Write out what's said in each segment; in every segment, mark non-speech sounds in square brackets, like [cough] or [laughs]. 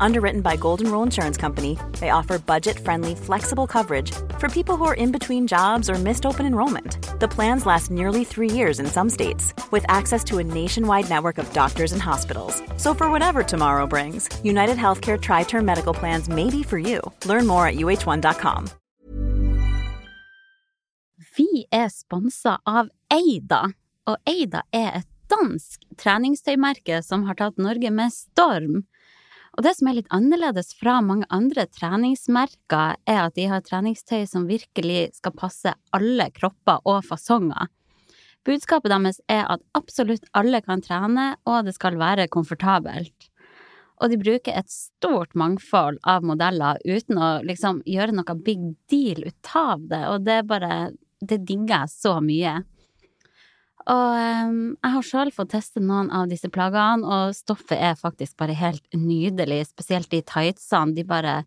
Underwritten by Golden Rule Insurance Company, they offer budget friendly, flexible coverage for people who are in between jobs or missed open enrollment. The plans last nearly three years in some states, with access to a nationwide network of doctors and hospitals. So, for whatever tomorrow brings, United Healthcare Tri Term Medical Plans may be for you. Learn more at uh1.com. Vi er sponsa av Eida, og Eida er et dansk treningstøymerke som har tatt Norge med storm. Og det som er litt annerledes fra mange andre treningsmerker, er at de har treningstøy som virkelig skal passe alle kropper og fasonger. Budskapet deres er at absolutt alle kan trene, og det skal være komfortabelt. Og de bruker et stort mangfold av modeller uten å liksom gjøre noe big deal ut av det, og det bare Det digger jeg så mye. Og um, jeg har sjøl fått teste noen av disse plaggene, og stoffet er faktisk bare helt nydelig, spesielt de tightsene. De bare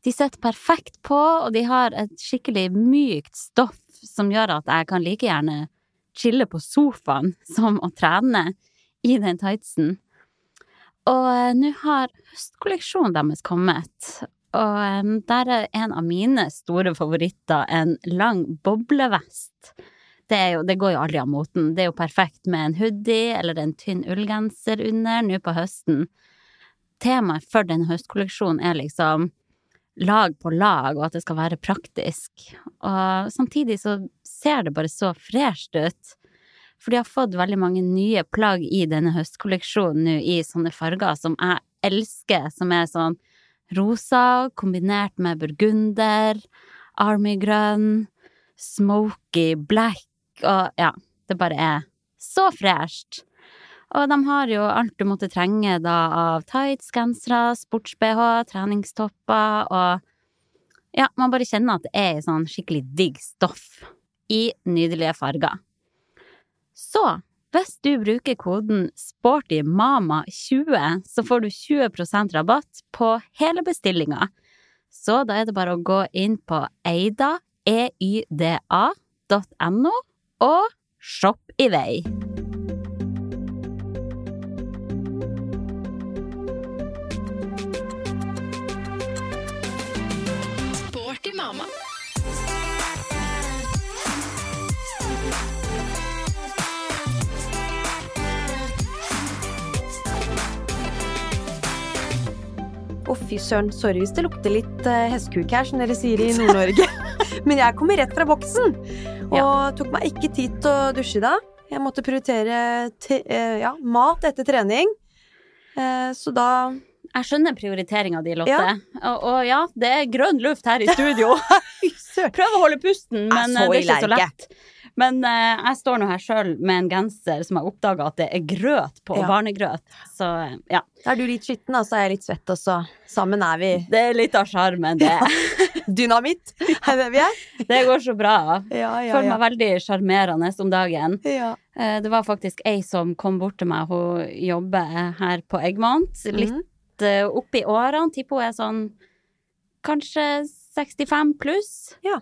De sitter perfekt på, og de har et skikkelig mykt stoff som gjør at jeg kan like gjerne chille på sofaen [laughs] som å trene i den tightsen. Og uh, nå har høstkolleksjonen deres kommet, og um, der er en av mine store favoritter en lang boblevest. Det, jo, det, går jo aldri av moten. Det er jo perfekt med en hoodie eller en tynn ullgenser under nå på høsten. Temaet for denne høstkolleksjonen er liksom lag på lag, og at det skal være praktisk. Og samtidig så ser det bare så fresht ut. For de har fått veldig mange nye plagg i denne høstkolleksjonen nå i sånne farger som jeg elsker, som er sånn rosa kombinert med burgunder, armygrønn, smoky black og ja, det bare er så fresht. Og de har jo alt du måtte trenge da av tights, gensere, sports-BH, treningstopper og Ja, man bare kjenner at det er sånn skikkelig digg stoff i nydelige farger. Så hvis du bruker koden SPORTYMAMA20, så får du 20% rabatt på hele bestillinga. Så da er det bare å gå inn på eida, eida.no, og shopp i vei. Sporty mamma. Å, fy søren. Sorry hvis det lukter litt hestekuk her, som dere sier i Nord-Norge. [laughs] Men jeg kommer rett fra boksen, og Ja. tok meg ikke tid til å dusje da. Jeg måtte prioritere te, eh, ja, mat etter trening. Eh, så da Jeg skjønner prioriteringa di, Lotte. Ja. Og, og ja, det er grønn luft her i studio. [laughs] Prøv å holde pusten, men det er ikke så lett. Men eh, jeg står nå her sjøl med en genser som jeg oppdaga at det er grøt på, Ja. barnegrøt. Så eh, ja. Da er du litt skitten, da, så er jeg litt svett, og så sammen er vi [laughs] Det er litt av sjarmen, det. [laughs] dynamitt. [laughs] Er det vi er? Det går så bra. Ja, ja, Føler meg veldig sjarmerende om dagen. ja. Eh, Det var faktisk ei som kom bort til meg, hun jobber her på Eggmont. Litt Mhm. eh, opp i årene, tipper hun er sånn kanskje 65 pluss. Ja.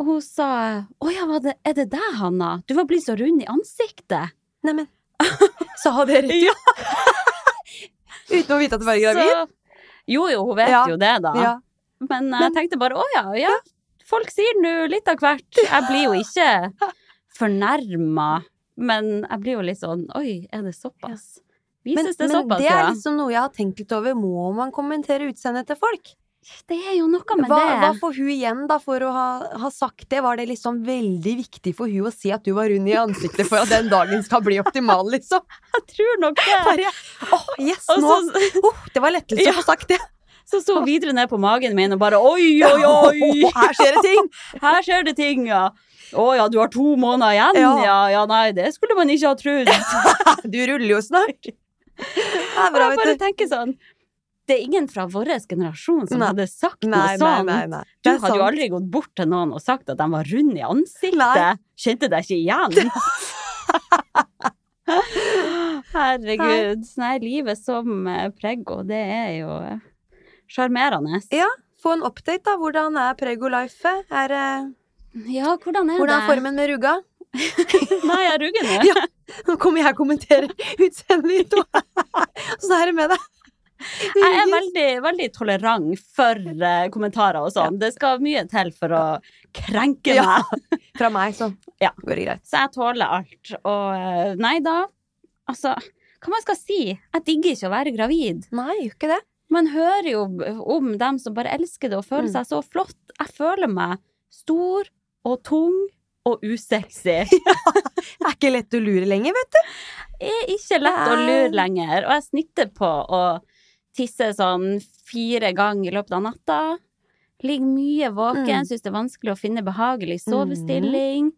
Og hun sa 'Å ja, var det, er det deg, Hanna? Du var blitt så rund i ansiktet'. Neimen, [laughs] sa hun det dere Ja. [laughs] uten å vite at du var gravid? Jo jo, hun vet Ja. jo det, da. Ja. Men jeg tenkte bare 'Å ja, ja'. Folk sier nå litt av hvert. Jeg blir jo ikke [laughs] fornærma, men jeg blir jo litt sånn 'Oi, er det såpass?' Men, Vises det men det er liksom noe jeg har tenkt litt over. Må man kommentere utseendet til folk? Det er jo noe med Hva, det. hva får hun igjen da for å ha, ha sagt det? Var det liksom veldig viktig for hun å si at du var rund i ansiktet for at den dagen skal bli optimal, liksom? [laughs] Jeg tror nok det. Bare, oh, yes, nå, oh, det var lettelse Ja. å få sagt det. så sto hun videre ned på magen min og bare oi, oi, oi! Her skjer det ting! [laughs] Her skjer det ting, ja. Å ja, du har to måneder igjen? Ja. Ja, ja, nei, det skulle man ikke ha trodd. [laughs] Du ruller jo snart. Det er bra, vet du. jeg bare tenker sånn Det er ingen fra vår generasjon som Nei. hadde sagt noe Nei, sånt. nei. Du hadde sant. jo aldri gått bort til noen og sagt at de var runde i ansiktet. Kjente deg ikke igjen. [laughs] Herregud. Nei, livet som eh, preggo, det er jo eh, sjarmerende. Ja, få en update, da. Hvordan er Prego-lifet? Er, eh, Ja, hvordan er hvordan er det? formen med rugga? [laughs] Nei, jeg rugger nå. [laughs] Ja. Nå kommer jeg og kommenterer utseendet ditt, og så er det med deg. Jeg er veldig, veldig tolerant for uh, kommentarer og sånn. Det skal mye til for å krenke Ja. meg. [laughs] Fra meg, så Ja. går det greit. Så jeg tåler alt. Og eh, nei da, altså Hva man skal si? Jeg digger ikke å være gravid. Nei, gjør ikke det. Man hører jo om dem som bare elsker det og føler Mm. seg så flott. Jeg føler meg stor og tung og usexy. [laughs] Det er ikke lett å lure lenger, vet du. Det er ikke lett å lure lenger. Og jeg snitter på å tisse sånn fire ganger i løpet av natta. Ligger mye våken, Mm. syns det er vanskelig å finne behagelig sovestilling.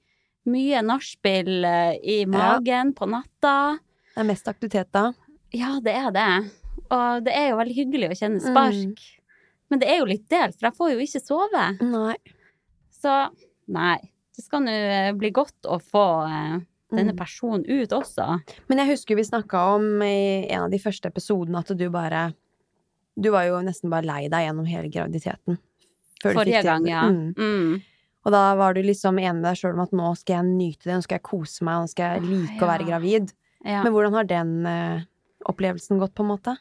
Mye nachspiel eh, i magen på natta. Det er mest aktivitet da. Ja, det er det. Og det er jo veldig hyggelig å kjenne Mm. spark. Men det er jo litt delt, for jeg får jo ikke sove. Nei. Så nei. Det skal nå eh, bli godt å få eh, denne Mm. personen ut også. Men jeg husker vi snakka om i en av de første episodene at du bare Du var jo nesten bare lei deg gjennom hele graviditeten. Forrige gang, ja. Mm. Mm. Og da var du liksom enig med deg sjøl om at nå skal jeg nyte det, nå skal jeg kose meg, nå skal jeg like å være gravid. ja. Men hvordan har den uh, opplevelsen gått, på en måte?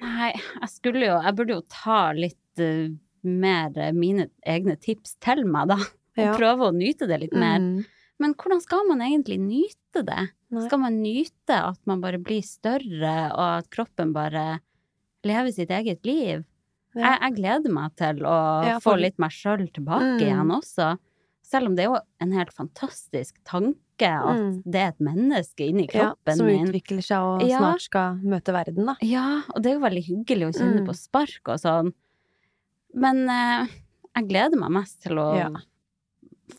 Nei, jeg skulle jo Jeg burde jo ta litt uh, mer eh, mine egne tips til meg, da. Og Ja. prøve å nyte det litt mer. Mm. Men hvordan skal man egentlig nyte det? Nei. Skal man nyte at man bare blir større, og at kroppen bare lever sitt eget liv? Ja. Jeg, jeg gleder meg til å Ja, få litt meg sjøl tilbake Mm. igjen også. Selv om det er jo en helt fantastisk tanke at Mm. det er et menneske inni Ja, kroppen som min. utvikler seg og Ja. snart skal møte verden, da. Ja, og det er jo veldig hyggelig å kjenne Mm. på spark og sånn. Men eh, jeg gleder meg mest til å Ja.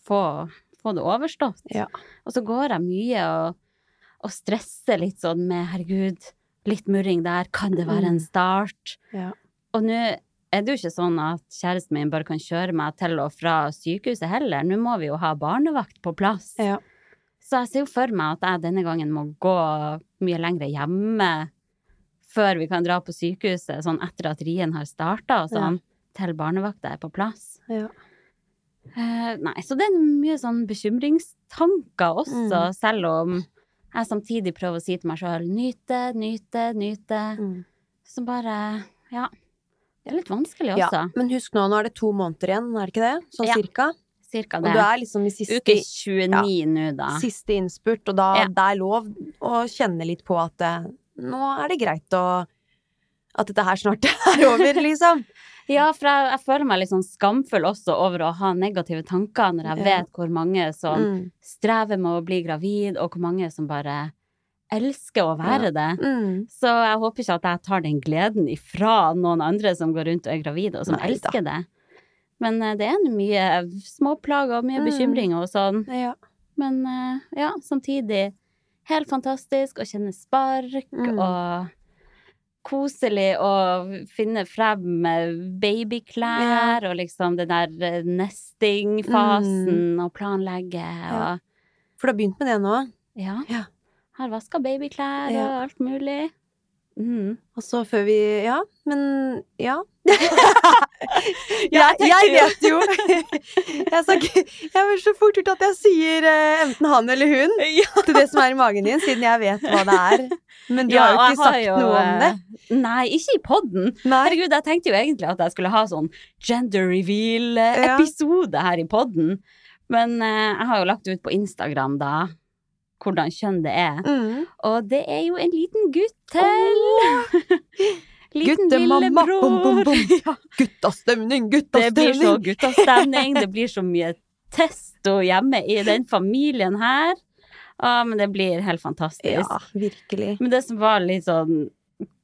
få, få det overstått. Ja. Og så går jeg mye og, og stresser litt sånn med herregud, litt murring der, kan det være en Mm. start? Ja. Og nå er det jo ikke sånn at kjæresten min bare kan kjøre meg til og fra sykehuset heller. Nå må vi jo ha barnevakt på plass. Ja. Så jeg ser jo for meg at jeg denne gangen må gå mye lenger hjemme før vi kan dra på sykehuset, sånn etter at rien har starta og sånn, til barnevakta er på plass. Ja. Eh, nei, så det er mye sånn bekymringstanker også, Mm. selv om jeg samtidig prøver å si til meg sjøl nyte, nyte, nyte. Mm. Så bare, ja. Det er litt vanskelig også. ja. Men husk nå, nå er det to måneder igjen, er det ikke det? Sånn Ja. cirka? Cirka Og du er liksom i siste, Uke 29 nå, da. siste innspurt, og da Ja. det er lov å kjenne litt på at eh, nå er det greit å At dette her snart [laughs] er over, liksom. Ja, for jeg, jeg føler meg litt sånn skamfull også over å ha negative tanker når jeg Ja. vet hvor mange som Mm. strever med å bli gravid, og hvor mange som bare elsker å være det. Mm. Så jeg håper ikke at jeg tar den gleden ifra noen andre som går rundt og er gravide, og som Nei da. elsker det. Men eh, det er mye småplager og mye Mm. bekymringer og sånn. Ja. Men eh, ja, samtidig helt fantastisk å kjenne spark Mm. og koselig å finne frem babyklær babyklær og liksom den der nesting-fasen mm. og planlegge og Ja. For du har begynt med det nå? ja. Ja. Har vaska babyklær Ja. og alt mulig. Mm. Og så før vi Ja, men ja. [laughs] Ja, jeg, jeg vet jo [laughs] Jeg, sa ikke- jeg vil så fort gjort at jeg sier eh, enten han eller hun [laughs] til det som er i magen din, siden jeg vet hva det er. Men du Ja, har jo ikke sagt jo, noe om det. eh, Nei, ikke i podden. Herregud, jeg tenkte jo egentlig at jeg skulle ha sånn gender reveal-episode her i podden. Men eh, jeg har jo lagt ut på Instagram, da, hvordan kjønn det er. Mm. Og det er jo en liten gutt til! Liten Guttemamma, bom, bom, bom. [laughs] Ja, Guttastemning, det blir så guttastemning! guttastemning. Det blir så mye testo hjemme i den familien her. Å, men det blir helt fantastisk. Ja, virkelig. Men det som var litt sånn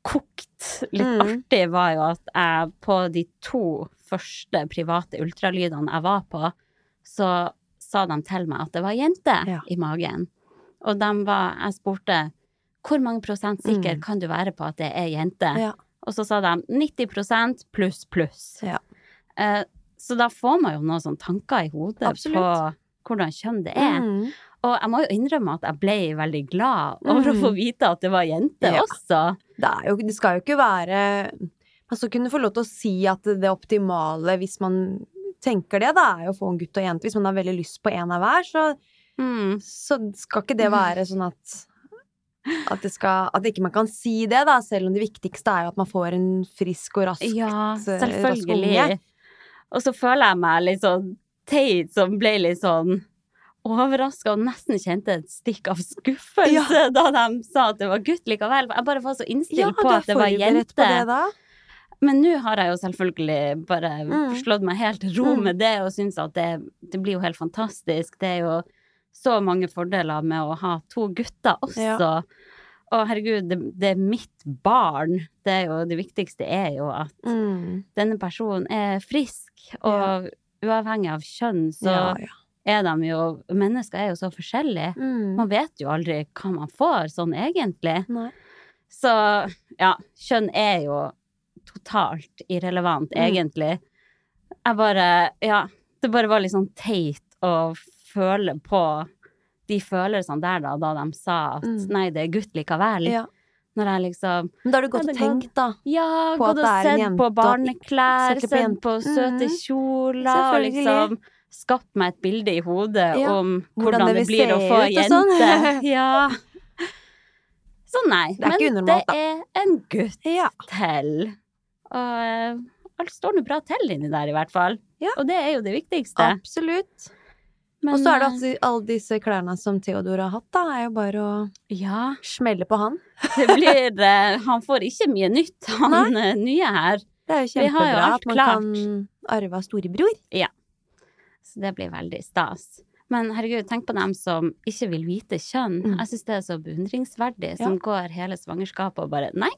kokt, litt Mm. artig, var jo at jeg på de to første private ultralydene jeg var på, så sa de til meg at det var jente Ja. i magen. Og de var Jeg spurte hvor mange prosent sikker Mm. kan du være på at det er jente? Ja. Og så sa de 90 pluss pluss. Ja. Eh, så da får man jo noen sånne tanker i hodet Absolutt. på hvordan kjønn det er. Mm. Og jeg må jo innrømme at jeg ble veldig glad over å Mm. få vite at det var jente Ja. også. Det, er jo, det skal jo ikke være Man så kunne få lov til å si at det optimale, hvis man tenker det, da, er jo å få en gutt og jente. Hvis man har veldig lyst på en av hver, så, Mm. så skal ikke det være sånn at at, det skal, at ikke man kan si det, da, selv om det viktigste er jo at man får en frisk og rask, Ja, rask selvfølgelig. Og så føler jeg meg litt sånn teit som ble litt sånn overraska og nesten kjente et stikk av skuffelse da de sa at det var gutt likevel. Jeg bare var så innstilt Ja, på at det var forberedt på det jente. da? Men nå har jeg jo selvfølgelig bare Mm. slått meg helt til ro Mm. med det og syns at det, det blir jo helt fantastisk. Det er jo så mange fordeler med å ha to gutter også. Ja. Og herregud, det, det er mitt barn. Det jo det viktigste er jo at Mm. denne personen er frisk, og uavhengig av kjønn, så Ja, ja. er de jo Mennesker er jo så forskjellige. Mm. Man vet jo aldri hva man får, sånn egentlig. Nei. Så ja, kjønn er jo totalt irrelevant, Mm. egentlig. Jeg bare Ja, det bare var litt sånn teit å føle på de følelsene der, da, da de sa at Mm. nei, det er gutt likevel. Ja. Når jeg liksom Men da har du gått og tenkt, da. Ja, På gått og sett jente, på barneklær, sett på på søte mm. kjoler, og liksom skapt meg et bilde i hodet Ja, om hvordan hvordan, det det, blir å få og sånn. jente. [laughs] Ja. Så nei, Det men det er en gutt Ja. til. Og eh, alt står nå bra til inni der, i hvert fall. Ja. Og det er jo det viktigste. Absolutt. Men, Og så er det at alle disse klærne som Theodor har hatt, da, er jo bare å Ja, smelle på han. [laughs] det blir eh, Han får ikke mye nytt, han Nei. nye her. Det er jo kjempebra at man klart. kan arve av storebror. Så det blir veldig stas. Men herregud, tenk på dem som ikke vil vite kjønn. Mm. Jeg syns det er så beundringsverdig, Ja. som går hele svangerskapet og bare Nei,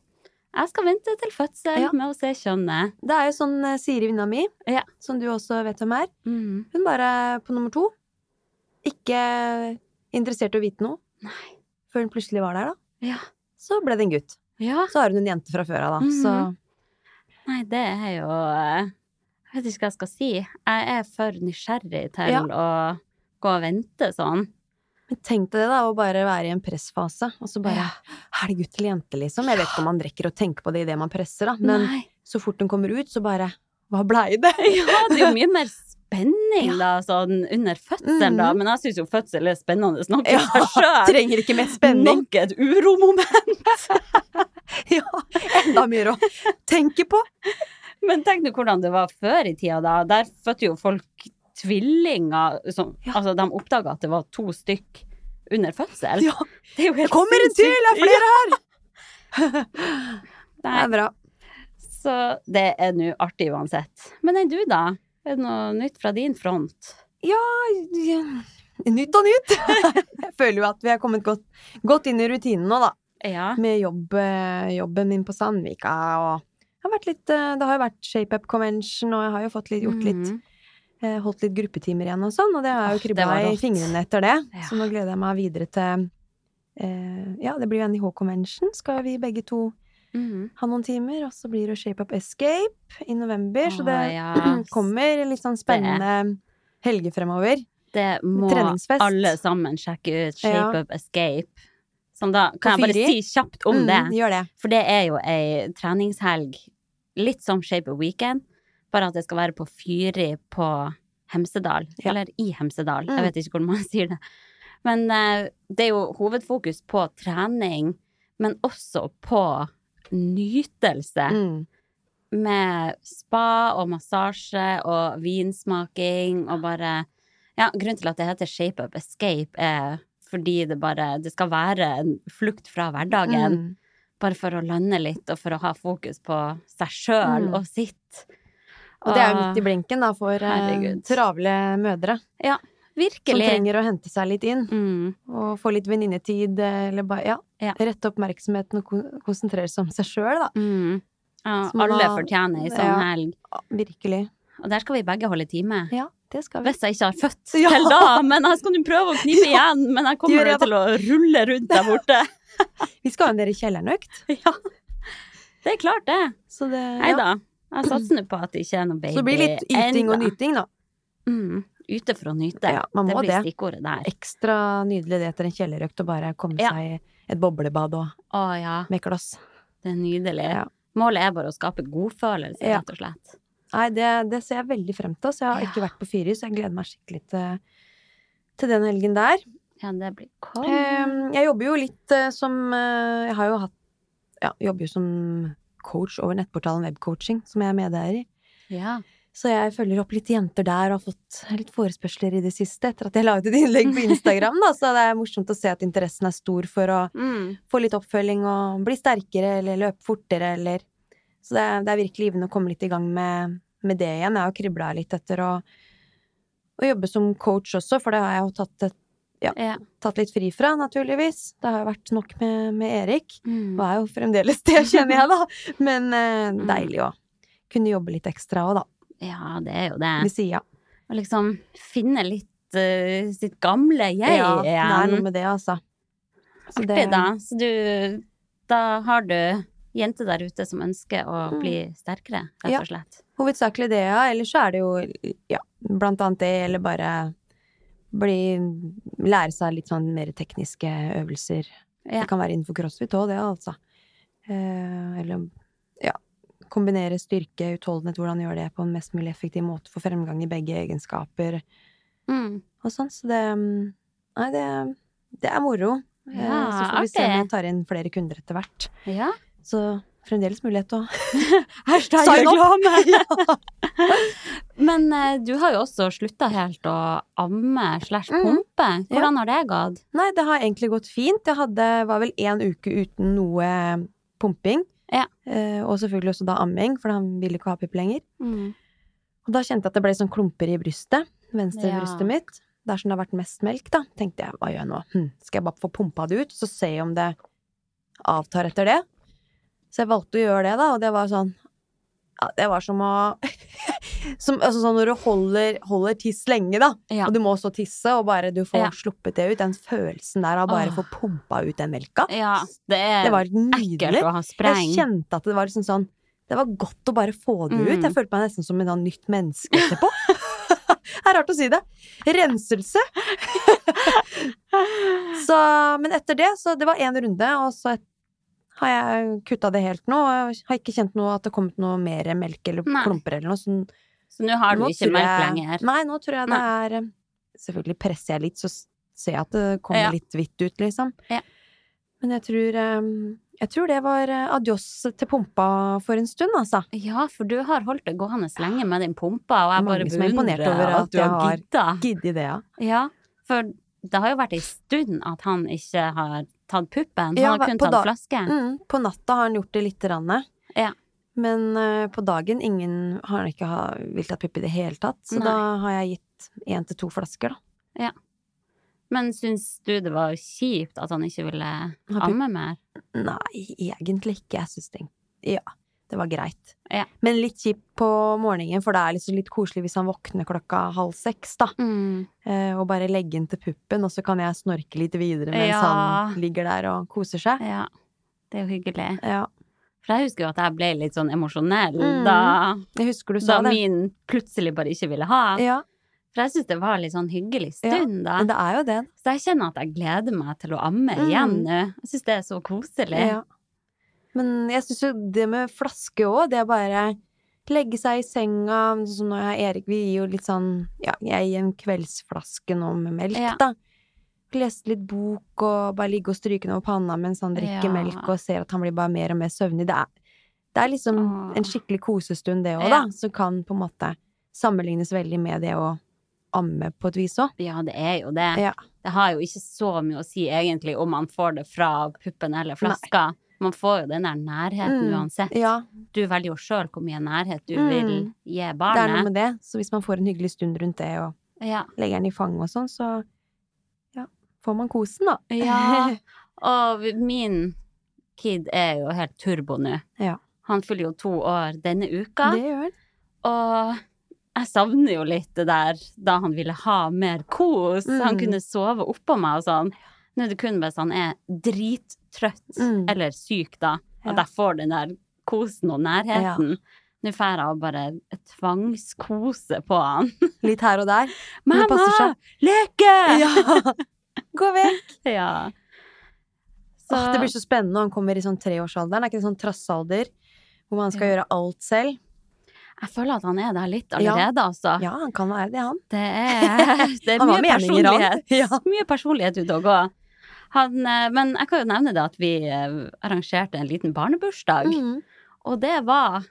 jeg skal vente til fødsel Ja. med å se kjønnet. Det er jo sånn eh, Siri, venninna mi, Ja. som du også vet hvem er, Mm. hun bare på nummer to ikke interessert i å vite noe. Nei. Før hun plutselig var der, da. Ja. Så ble det en gutt. ja. Så har hun en jente fra før av, da. Mhm. Så Nei, det er jo eh, Jeg vet ikke hva jeg skal si. Jeg er for nysgjerrig til Ja. å gå og vente sånn. Men tenk deg det, da, å bare være i en pressfase, og så bare. Er det gutt eller jente, liksom? Jeg vet ikke om man rekker å tenke på det idet man presser, da, men Nei. så fort hun kommer ut, så bare Hva blei det? Ja, det er jo mye mer spenning da, sånn under fødselen, da. Mhm. Men jeg syns jo fødsel er spennende nok i Ja, seg sjøl. [laughs] Trenger ikke mer spenning. Nok et uromoment. [laughs] Ja, enda mer å tenke på. Men tenk nå hvordan det var før i tida, da. Der fødte jo folk tvillinger som Ja. Altså, de oppdaga at det var to stykk under fødsel. Ja, Det er jo helt kommer en til! Det er flere her! [laughs] Det er bra. så det er nå artig uansett. Men enn du, da? Er det noe nytt fra din front? Ja, ja, nytt og nytt. [laughs] Jeg føler jo at vi har kommet godt, godt inn i rutinen nå, da. Ja. Med jobb, eh, jobben min på Sandvika og har, vært litt, eh, det har jo vært ShapeUp Convention, og jeg har jo fått litt, gjort litt mm. eh, holdt litt gruppetimer igjen og sånn, og det har jo kribba var i fingrene etter det. Ja. Så nå gleder jeg meg videre til eh, Ja, det blir jo NIH Convention. Skal vi begge to Mhm. ha noen timer, og så blir det Shape Up Escape i november, så det yes. [clears throat] kommer litt sånn spennende helger fremover. Det må alle sammen sjekke ut. Shape Ja. Up Escape. Som da kan jeg bare si kjapt om Mm, det. Det. For det er jo ei treningshelg, litt som Shape Up Weekend, bare at det skal være på Fyri på Hemsedal. Ja. Eller i Hemsedal, Mm. jeg vet ikke hvordan man [laughs] sier det. Men uh, det er jo hovedfokus på trening, men også på nytelse. Mm. Med spa og massasje og vinsmaking og bare Ja, grunnen til at det heter Shape Up Escape er fordi det bare Det skal være en flukt fra hverdagen. Mm. Bare for å lande litt, og for å ha fokus på seg sjøl Mm. og sitt. Og det er jo midt i blinken, da, for eh, Herregud. travle mødre som Virkelig. trenger å hente seg litt inn. Mm. Og få litt venninnetid, eller bare ja, Ja. rette oppmerksomheten og ko- konsentrere seg om seg sjøl, da. Mm. Ja, alle fortjener ei sånn Ja. helg. Virkelig. Og der skal vi begge holde time. Ja, det skal vi. Hvis jeg ikke har født Ja. til da, men jeg skal nå prøve å knipe [laughs] igjen. Men jeg kommer jo til å rulle rundt der borte. [laughs] Vi skal ha en dere kjellernøkt. [laughs] Ja. Det er klart, det. Så det Nei da. Jeg satser nå på at det ikke er noe baby Så det blir litt yting og nyting, da. Mm. Yte for å nyte. Ja, man det blir det. stikkordet der. Ekstra nydelig det etter en kjellerøkt å bare komme Ja. seg et boblebad og Å ja, med glass. det er nydelig. Ja. Målet er bare å skape godfølelse, Ja. rett og slett. Nei, det, det ser jeg veldig frem til. Så jeg har ikke vært på Fyri, så jeg gleder meg skikkelig til, til den helgen der. Ja, det blir konge. Ehm, jeg jobber jo litt eh, som eh, Jeg har jo hatt Ja, jobber jo som coach over nettportalen Webcoaching, som jeg er medeier i. Ja. Så jeg følger opp litt jenter der og har fått litt forespørsler i det siste etter at jeg la ut et innlegg på Instagram, da. Så det er morsomt å se at interessen er stor for å Mm. få litt oppfølging og bli sterkere eller løpe fortere eller Så det det er virkelig givende å komme litt i gang med, med det igjen. Jeg har kribla litt etter å, å jobbe som coach også, for det har jeg jo tatt, et, Ja. tatt litt fri fra, naturligvis. Det har jo vært nok med, med Erik. Mm. Og er jo fremdeles det, kjenner jeg, da. Men eh, Mm. deilig å kunne jobbe litt ekstra òg, da. Ja, det er jo det. Ved sida. Å liksom finne litt uh, sitt gamle jeg Ja, det er noe med det, altså. Så Artig, da. Så du Da har du jenter der ute som ønsker å Mm. bli sterkere, rett og slett. Hovedsakelig det, ja. Ellers så er det jo ja, blant annet det, eller bare bli Lære seg litt sånn mer tekniske øvelser. Ja. Det kan være innenfor crossfit òg, det, altså. Eh, eller ja, kombinere styrke, utholdenhet, hvordan gjøre det på en mest mulig effektiv måte for fremgang i begge egenskaper Mm. og sånn. Så det mm, Nei, det, det er moro. Eh, Ja, så får vi se om man tar inn flere kunder etter hvert. Ja. Så fremdeles mulighet til å [laughs] Hashtag reklame! [laughs] Men eh, du har jo også slutta helt å amme slash Mm. pumpe. Hvordan har det gått? Nei, det har egentlig gått fint. Jeg hadde, var vel én uke uten noe pumping. Ja. Eh, og selvfølgelig også da amming, for han ville ikke ha pupp lenger. Mm. Og da kjente jeg at det ble sånn klumper i brystet. Venstre Ja. brystet mitt. Der som det har vært mest melk, da. Tenkte jeg, hva gjør jeg nå? Hm, skal jeg bare få pumpa det ut, så se om det avtar etter det? Så jeg valgte å gjøre det, da, og det var sånn ja, Det var som å [laughs] som, Altså sånn når du holder, holder tiss lenge, da, Ja. og du må så tisse, og bare du får Ja. sluppet det ut, den følelsen der av bare å få pumpa ut den melka, ja, det det var nydelig. Jeg kjente at det var liksom sånn Det var godt å bare få det ut. Mm. Jeg følte meg nesten som et sånn nytt menneske etterpå. [laughs] det er rart å si det. Renselse. [laughs] så, men etter det, så det var én runde, og så et, har jeg kutta det helt nå. Og jeg har ikke kjent noe at det har kommet noe mer melk eller Nei. klumper eller noe. Så Så nå har du nå ikke melk lenger. Nei, nå tror jeg det er eh, Selvfølgelig presser jeg litt, så ser jeg at det kommer Ja. litt hvitt ut, liksom. Ja. Men jeg tror eh, Jeg tror det var eh, adios til pumpa for en stund, altså. Ja, for du har holdt det gående lenge med din pumpa, og jeg bare er beundrer over at du har gidda. Gidde det, ja. Ja, for det har jo vært ei stund at han ikke har tatt puppen. Ja, Han har kun tatt flasken. flaske. Mm, på natta har han gjort det lite grann. Ja. Men uh, på dagen ingen har ikke ha, villet ha pupp i det hele tatt. Så Nei. da har jeg gitt én til to flasker, da. Men syns du det var kjipt at han ikke ville amme mer? Nei, egentlig ikke. Jeg syns det Ja, det var greit. Ja. Men litt kjipt på morgenen, for det er liksom litt koselig hvis han våkner klokka halv seks, da. Mm. Eh, og bare legge inn til puppen, og så kan jeg snorke litt videre mens Ja. han ligger der og koser seg. Ja, det er jo hyggelig. Ja. For jeg husker jo at jeg ble litt sånn emosjonell Mm. da, da min plutselig bare ikke ville ha. Ja, For jeg syns det var litt sånn hyggelig Ja, stund da. men det er jo det. Så jeg kjenner at jeg gleder meg til å amme Mm. igjen nå. Jeg syns det er så koselig. Ja. Men jeg syns jo det med flaske òg, det er bare legge seg i senga Sånn som når jeg og Erik, vi gir jo litt sånn Ja, jeg gir en kveldsflaske nå med melk, Ja. da. Lese litt bok og bare ligge og stryke over panna mens han drikker Ja. melk og ser at han blir bare mer og mer søvnig. Det er, det er liksom Åh. en skikkelig kosestund, det òg, Ja. da. Som kan på en måte sammenlignes veldig med det å amme på et vis òg. Ja, det er jo det. Ja. Det har jo ikke så mye å si egentlig om man får det fra puppen eller flaska. Man får jo den der nærheten Mm. uansett. Ja, Du velger jo sjøl hvor mye nærhet du Mm. vil gi det er noe med det. Så hvis man får en hyggelig stund rundt det og Ja. legger den i fanget og sånn, så får man kosen, da. ja. [laughs] Og min kid er jo helt turbo nå. Ja. Han fyller jo to år denne uka. Det gjør han. Og jeg savner jo litt det der da han ville ha mer kos. Han Mm. kunne sove oppå meg og sånn. Nå er det kun hvis han er drittrøtt Mm. eller syk, da, at Ja. jeg får den der kosen og nærheten. Nå får jeg bare tvangskose på han. Litt her og der. Mamma! Leke! Ja! [laughs] Gå vekk! [laughs] Ja. Så, Åh, det blir så spennende når han kommer i sånn treårsalderen. Er ikke det sånn trassealder? hvor man skal gjøre alt selv. Jeg føler at han er der litt Ja. allerede, altså. Ja, han kan være det, han. Det er, det er mye personlighet. [laughs] Ja. Mye personlighet ute og gå. Han, eh, men jeg kan jo nevne det at vi eh, arrangerte en liten barnebursdag, Mm. og det var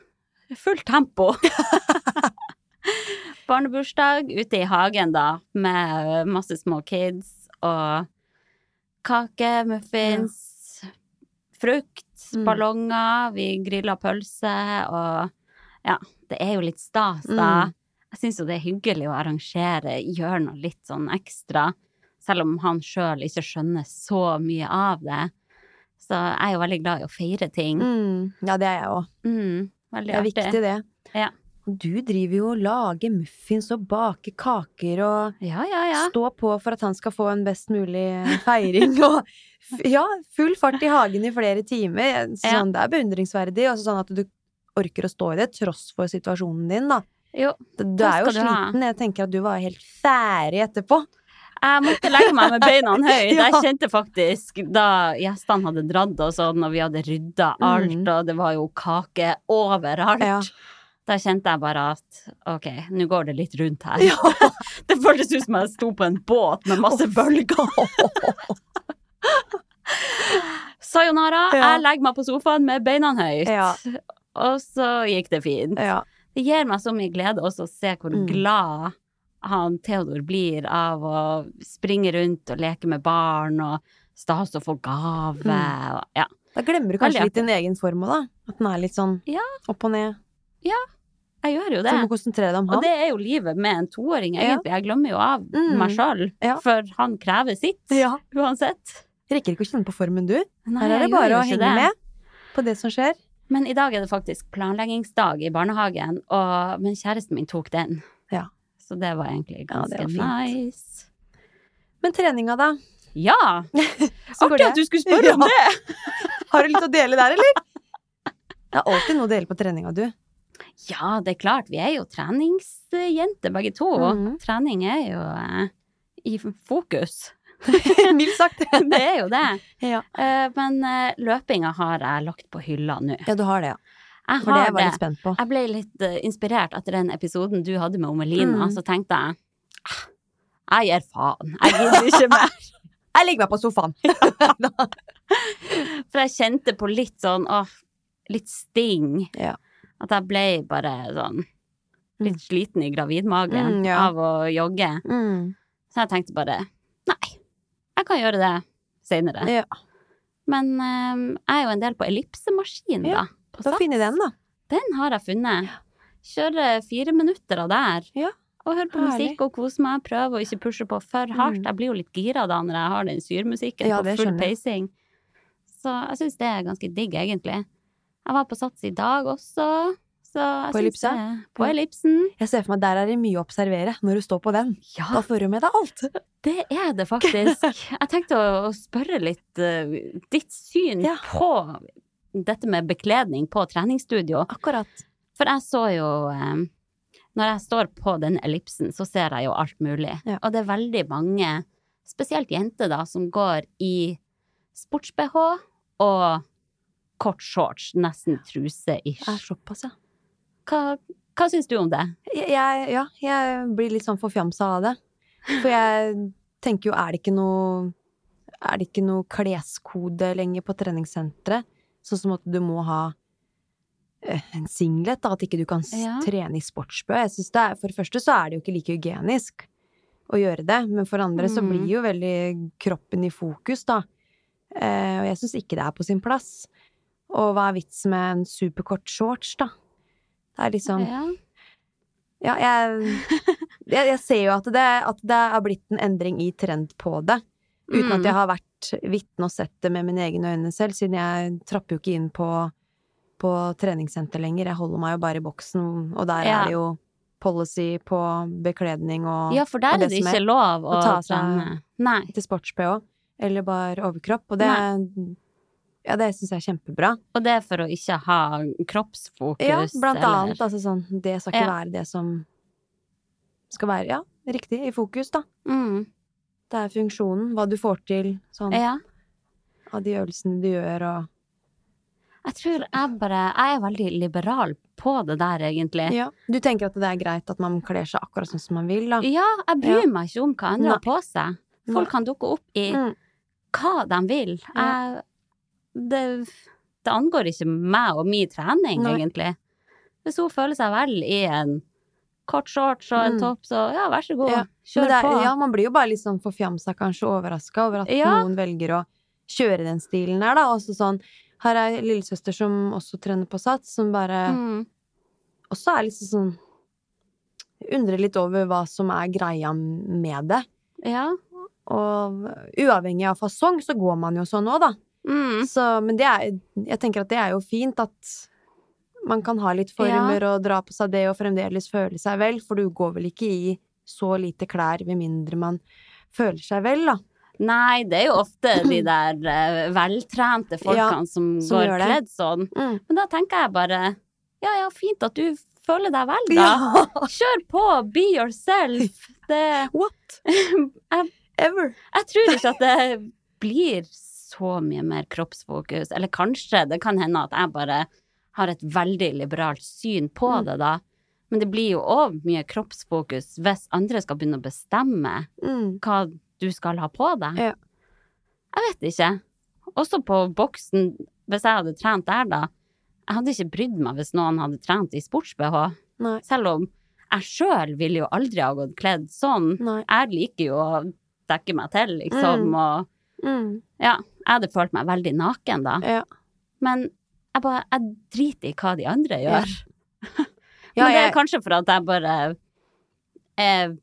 fullt tempo. [laughs] Barnebursdag ute i hagen, da, med masse små kids og kake, muffins, frukt, Mm. ballonger, vi grilla pølse og ja, det er jo litt stas, da. Mm. Jeg syns jo det er hyggelig å arrangere, gjøre noe litt sånn ekstra, selv om han sjøl ikke skjønner så mye av det. Så jeg er jo veldig glad i å feire ting. Mm. Ja, det er jeg òg. Mm, Det er artig. viktig, det. Ja. Du driver jo og lager muffins og baker kaker og Ja, ja, ja. stå på for at han skal få en best mulig feiring. [laughs] Og ja, full fart i hagen i flere timer. Sånn, det er beundringsverdig. Og sånn at du orker å stå i det tross for situasjonen din, da. Jo, Du er jo sliten. Jeg tenker at du var helt ferdig etterpå. jeg måtte legge meg med beina [laughs] høyt. Jeg kjente faktisk, da gjestene hadde dratt og sånn, og vi hadde rydda alt, Mm. og det var jo kake overalt, Ja. Da kjente jeg bare at ok, nå går det litt rundt her. Ja. [laughs] Det føltes ut som jeg sto på en båt med masse bølger. [laughs] Sayonara, Ja. jeg legger meg på sofaen med beina høyt. Ja. Og så gikk det fint. ja. Det gir meg så mye glede også å se hvor Mm. glad han Theodor blir av å springe rundt og leke med barn og stas å få gave. Mm. Og, ja. Da glemmer du kanskje litt din egen form òg, da. At den er litt sånn opp og ned. Jeg gjør jo Så det. du må konsentrere deg om Og det er jo livet med en toåring, Ja. egentlig. Jeg glemmer jo av Mm. meg sjøl, Ja. for han krever sitt Ja. uansett. Rekker ikke å kjenne på formen, du. Nei, Her er det bare å henge det. med på det som skjer. Men i dag er det faktisk planleggingsdag i barnehagen, og, men kjæresten min tok den. Ja. Så det var egentlig ganske ja, var nice. Men treninga, da? Ja! [laughs] Artig at du skulle spørre om det! [laughs] Har du litt å dele der, eller? Det er alltid noe å dele på treninga, du. Ja, det er klart. Vi er jo treningsjenter begge to. Mhm. Trening er jo eh, i fokus. [laughs] Mildt sagt. [laughs] Det er jo det. Ja. Eh, men eh, løpinga har jeg lagt på hylla nå. ja, du har det, ja. Jeg For det jeg var litt spent på. Jeg ble litt uh, inspirert etter den episoden du hadde med Omelina, Mm. så tenkte jeg "Ah, jeg gir faen. Jeg gidder ikke [laughs] mer. Jeg ligger meg på sofaen. For jeg kjente på litt sånn åh, litt sting. Ja. At jeg ble bare sånn litt sliten i gravidmagen Mm, ja. av å jogge. Mm. Så jeg tenkte bare nei, jeg kan gjøre det seinere. Ja. Men um, jeg er jo en del på ellipsemaskin, Ja, da. På Da finner den, da. Den har jeg funnet. Kjøre fire minutter av der. Ja, Og høre på herlig. musikk og kose meg. Prøve å ikke pushe på for hardt. Mm. Jeg blir jo litt gira da når jeg har den syremusikken Ja, på full pacing. Så jeg syns det er ganske digg, egentlig. Jeg var på Sats i dag også. På ellipse? På ellipsen. Jeg ser for meg at der er det mye å observere når du står på den. Ja, Da får du med deg alt. det er det faktisk. [laughs] Jeg tenkte å, å spørre litt uh, ditt syn Ja. på dette med bekledning på treningsstudio. Akkurat. For jeg så jo eh, Når jeg står på den ellipsen, så ser jeg jo alt mulig. Ja. Og det er veldig mange, spesielt jenter, da, som går i sports-BH og kort shorts, nesten truse-ish. Såpass, ja. Hva, hva syns du om det? Jeg, jeg- ja, jeg blir litt sånn forfjamsa av det. For jeg tenker jo, er det ikke noe Er det ikke noe kleskode lenger på treningssenteret? Sånn som at du må ha eh, en singlet, da, at ikke du kan Ja. trene i sportsbø. Jeg synes det er, for det første så er det jo ikke like hygienisk å gjøre det, men for andre så Mm. blir jo veldig kroppen i fokus, da. Eh, og jeg syns ikke det er på sin plass. Og hva er vitsen med en superkort shorts, da? Det er liksom Ja. ja, jeg, [laughs] jeg, jeg ser jo at det, at det har blitt en endring i trend på det. Uten Mm. at jeg har vært vitne og sett det med mine egne øyne selv, siden jeg trapper jo ikke inn på, på treningssenter lenger. Jeg holder meg jo bare i boksen, og der Ja. er det jo policy på bekledning og, ja, for der er det ikke lov å å ta seg- trene. Nei. til sports-BH, eller bare overkropp. Og det, ja, det syns jeg er kjempebra. Og det er for å ikke ha kroppsfokus. Ja, blant eller- annet. Altså sånn, det skal ikke Ja. være det som skal være, ja, riktig, i fokus, da. Mm. Det er funksjonen, hva du får til, sånn, Ja. av de øvelsene du gjør, og Jeg tror jeg bare Jeg er veldig liberal på det der, egentlig. Ja. Du tenker at det er greit at man kler seg akkurat sånn som man vil, da? Ja, jeg bryr Ja. meg ikke om hva andre har på seg. Folk kan dukke opp i Mm. hva de vil. Jeg, det, det angår ikke meg og min trening, Nei. egentlig. Hvis hun føler seg vel i en kort shorts og en Mm. topp, så ja, vær så god, Ja. kjør er, på. ja, man blir jo bare litt sånn forfjamsa, kanskje, overraska over at Ja. noen velger å kjøre den stilen her, da. Også sånn Her er lillesøster som også trener på Sats, som bare Mm. også er liksom sånn Undrer litt over hva som er greia med det. Ja. Og uavhengig av fasong, så går man jo sånn òg, da. Mm. Så, men det er Jeg tenker at det er jo fint at man kan ha litt former og dra på seg det og fremdeles føle seg vel, for du går vel ikke i så lite klær med mindre man føler seg vel, da. Nei, det er jo ofte [clears throat] de der eh, veltrente folkene som, som går kledd sånn. Mm. Men da tenker jeg bare ja, ja, fint at du føler deg vel, da. [laughs] Kjør på, be yourself. [laughs] Det What? [laughs] jeg, Ever. jeg tror ikke at det blir så mye mer kroppsfokus. Eller kanskje, det kan hende at jeg bare har et veldig liberalt syn på Mm. det, da. Men det blir jo òg mye kroppsfokus hvis andre skal begynne å bestemme Mm. hva du skal ha på deg. Ja. Jeg vet ikke. Også på boksen, hvis jeg hadde trent der, da. Jeg hadde ikke brydd meg hvis noen hadde trent i sports-BH. Selv om jeg sjøl ville jo aldri ha gått kledd sånn. Nei. Jeg liker jo å dekke meg til, liksom, Mm. og Mm. ja, jeg hadde følt meg veldig naken da. Ja. Men jeg bare, jeg driter i hva de andre gjør. Ja, Men det er kanskje for at jeg bare er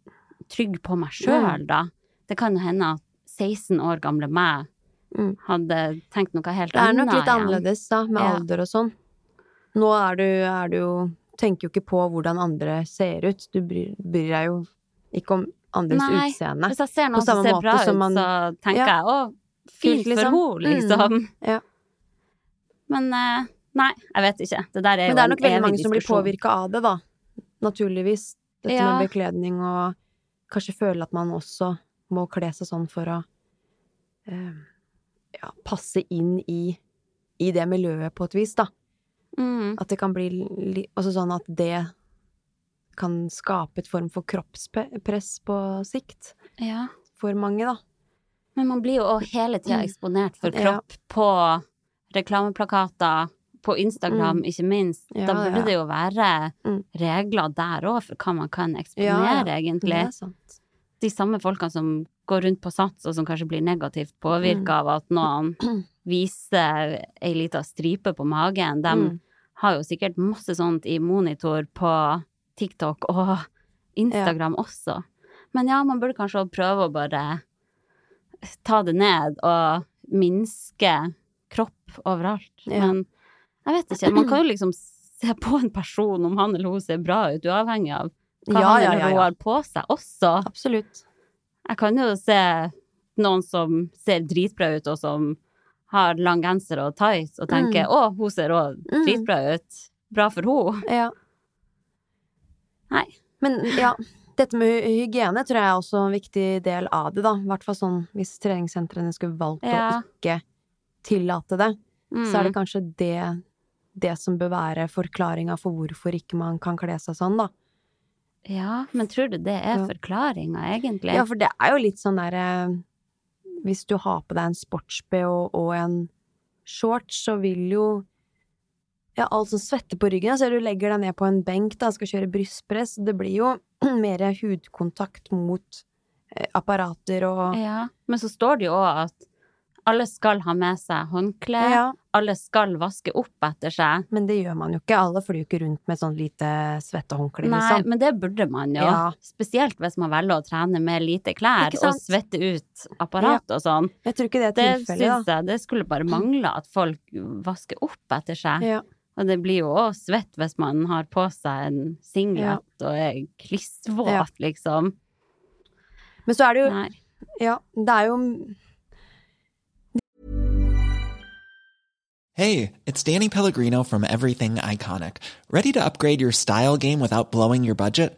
trygg på meg sjøl, da. Det kan jo hende at 16 år gamle meg Mm. hadde tenkt noe helt annet. Det er nok litt annerledes, da, med Ja. alder og sånn. Nå er du, er du jo Tenker jo ikke på hvordan andre ser ut. Du bryr, bryr deg jo ikke om andres Nei, utseende. Hvis jeg ser noen som ser bra ut, man- så tenker Ja. jeg å, fint liksom. for henne, liksom. Ja. Men eh, nei, jeg vet ikke. Det der er Men det er nok veldig evig mange som blir diskusjon. påvirka av det, da. Naturligvis. Dette Ja. med bekledning og kanskje føle at man også må kle seg sånn for å eh, ja, passe inn i, i det miljøet på et vis, da. Mm. At det kan bli li Altså sånn at det kan skape et form for kroppspress på sikt Ja. for mange, da. Men man blir jo hele tida eksponert for kropp Ja. på reklameplakater, på Instagram ikke minst. Ja, da burde ja. det jo være Mm. regler der òg for hva man kan eksponere, egentlig. De samme folkene som går rundt på Sats og som kanskje blir negativt påvirka Mm. av at noen [clears throat] viser ei lita stripe på magen, de Mm. har jo sikkert masse sånt i monitor på TikTok og Instagram også. Men ja, man burde kanskje prøve å bare ta det ned og minske kropp overalt. Ja. Men jeg vet ikke, man kan jo liksom se på en person om han eller hun ser bra ut, uavhengig av hva Ja, han eller hun ja. har på seg også. Absolutt. Jeg kan jo se noen som ser dritbra ut, og som har lang genser og tights, og tenker Mm. å, hun ser òg Mm. dritbra ut. Bra for henne. Ja. Nei. Men ja, dette med hygiene tror jeg er også en viktig del av det, da. I hvert fall sånn hvis treningssentrene skulle valgt Ja. å ikke tillate det, Mm. så er det kanskje det, det som bør være forklaringa for hvorfor ikke man kan kle seg sånn, da. Ja, men tror du det er Ja. forklaringa, egentlig? Ja, for det er jo litt sånn derre Hvis du har på deg en sports-BH og en shorts, så vil jo ja, alt som svetter på ryggen, så du legger deg ned på en benk da, skal kjøre brystpress, det blir jo [clears throat] mer hudkontakt mot eh, apparater og Ja, men så står det jo òg at alle skal ha med seg håndkle, Ja, alle skal vaske opp etter seg. men det gjør man jo ikke. Alle flyr jo ikke rundt med sånn lite svettehåndkle, Nei, liksom. men det burde man jo. Ja. Spesielt hvis man velger å trene med lite klær og svette ut apparat og sånn. Jeg tror ikke det er Det tilfellet, syns jeg det skulle bare mangle at folk vasker opp etter seg. Ja. Og det blir jo òg svett hvis man har på seg en singlet og er klissvåt, Ja. liksom. Men så er det jo Nei. Ja, det er jo Hey, it's Danny Pellegrino from Everything Iconic. Ready to upgrade your style game without blowing your budget?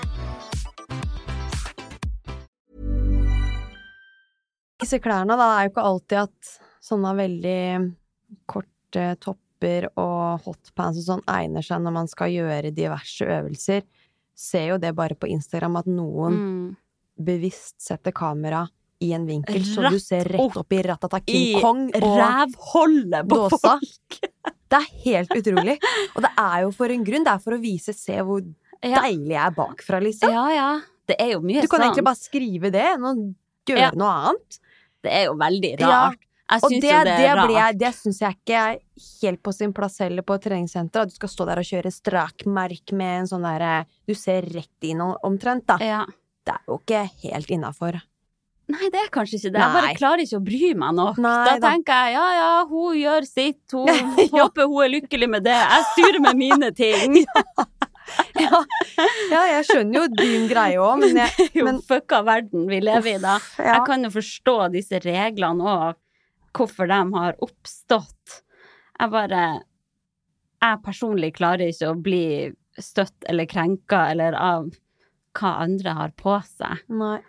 Disse klærne, da, er jo ikke alltid at sånne veldig korte topper og hotpants og sånn egner seg når man skal gjøre diverse øvelser. Ser jo det bare på Instagram at noen Mm. bevisst setter kamera i en vinkel, så Rett du ser rett opp i Ratata King I Kong og rævholdet på dåsa. folk! [laughs] Det er helt utrolig. Og det er jo for en grunn. Det er for å vise Se hvor Ja. deilig jeg er bakfra, liksom. Ja, ja. Det er jo mye Du kan sant. egentlig bare skrive det enn å gjøre Ja. noe annet. Det er jo veldig Ja, rart. Jeg Og syns det, jo det det, er rart. jeg, det syns jeg ikke er helt på sin plass heller på et treningssenter. At du skal stå der og kjøre strakmerk med en sånn derre Du ser rett inn omtrent, da. Ja. Det er jo ikke helt innafor. Nei, det er kanskje ikke det. Jeg bare klarer ikke å bry meg nok. Nei da da. tenker jeg ja ja, hun gjør sitt, hun [laughs] håper hun er lykkelig med det. Jeg styrer med mine ting. [laughs] Ja, [laughs] ja, jeg skjønner jo din greie òg, men jeg Det er jo fucka verden vi lever i da. ja. Jeg kan jo forstå disse reglene og hvorfor de har oppstått. Jeg bare Jeg personlig klarer ikke å bli støtt eller krenka eller av hva andre har på seg. Nei.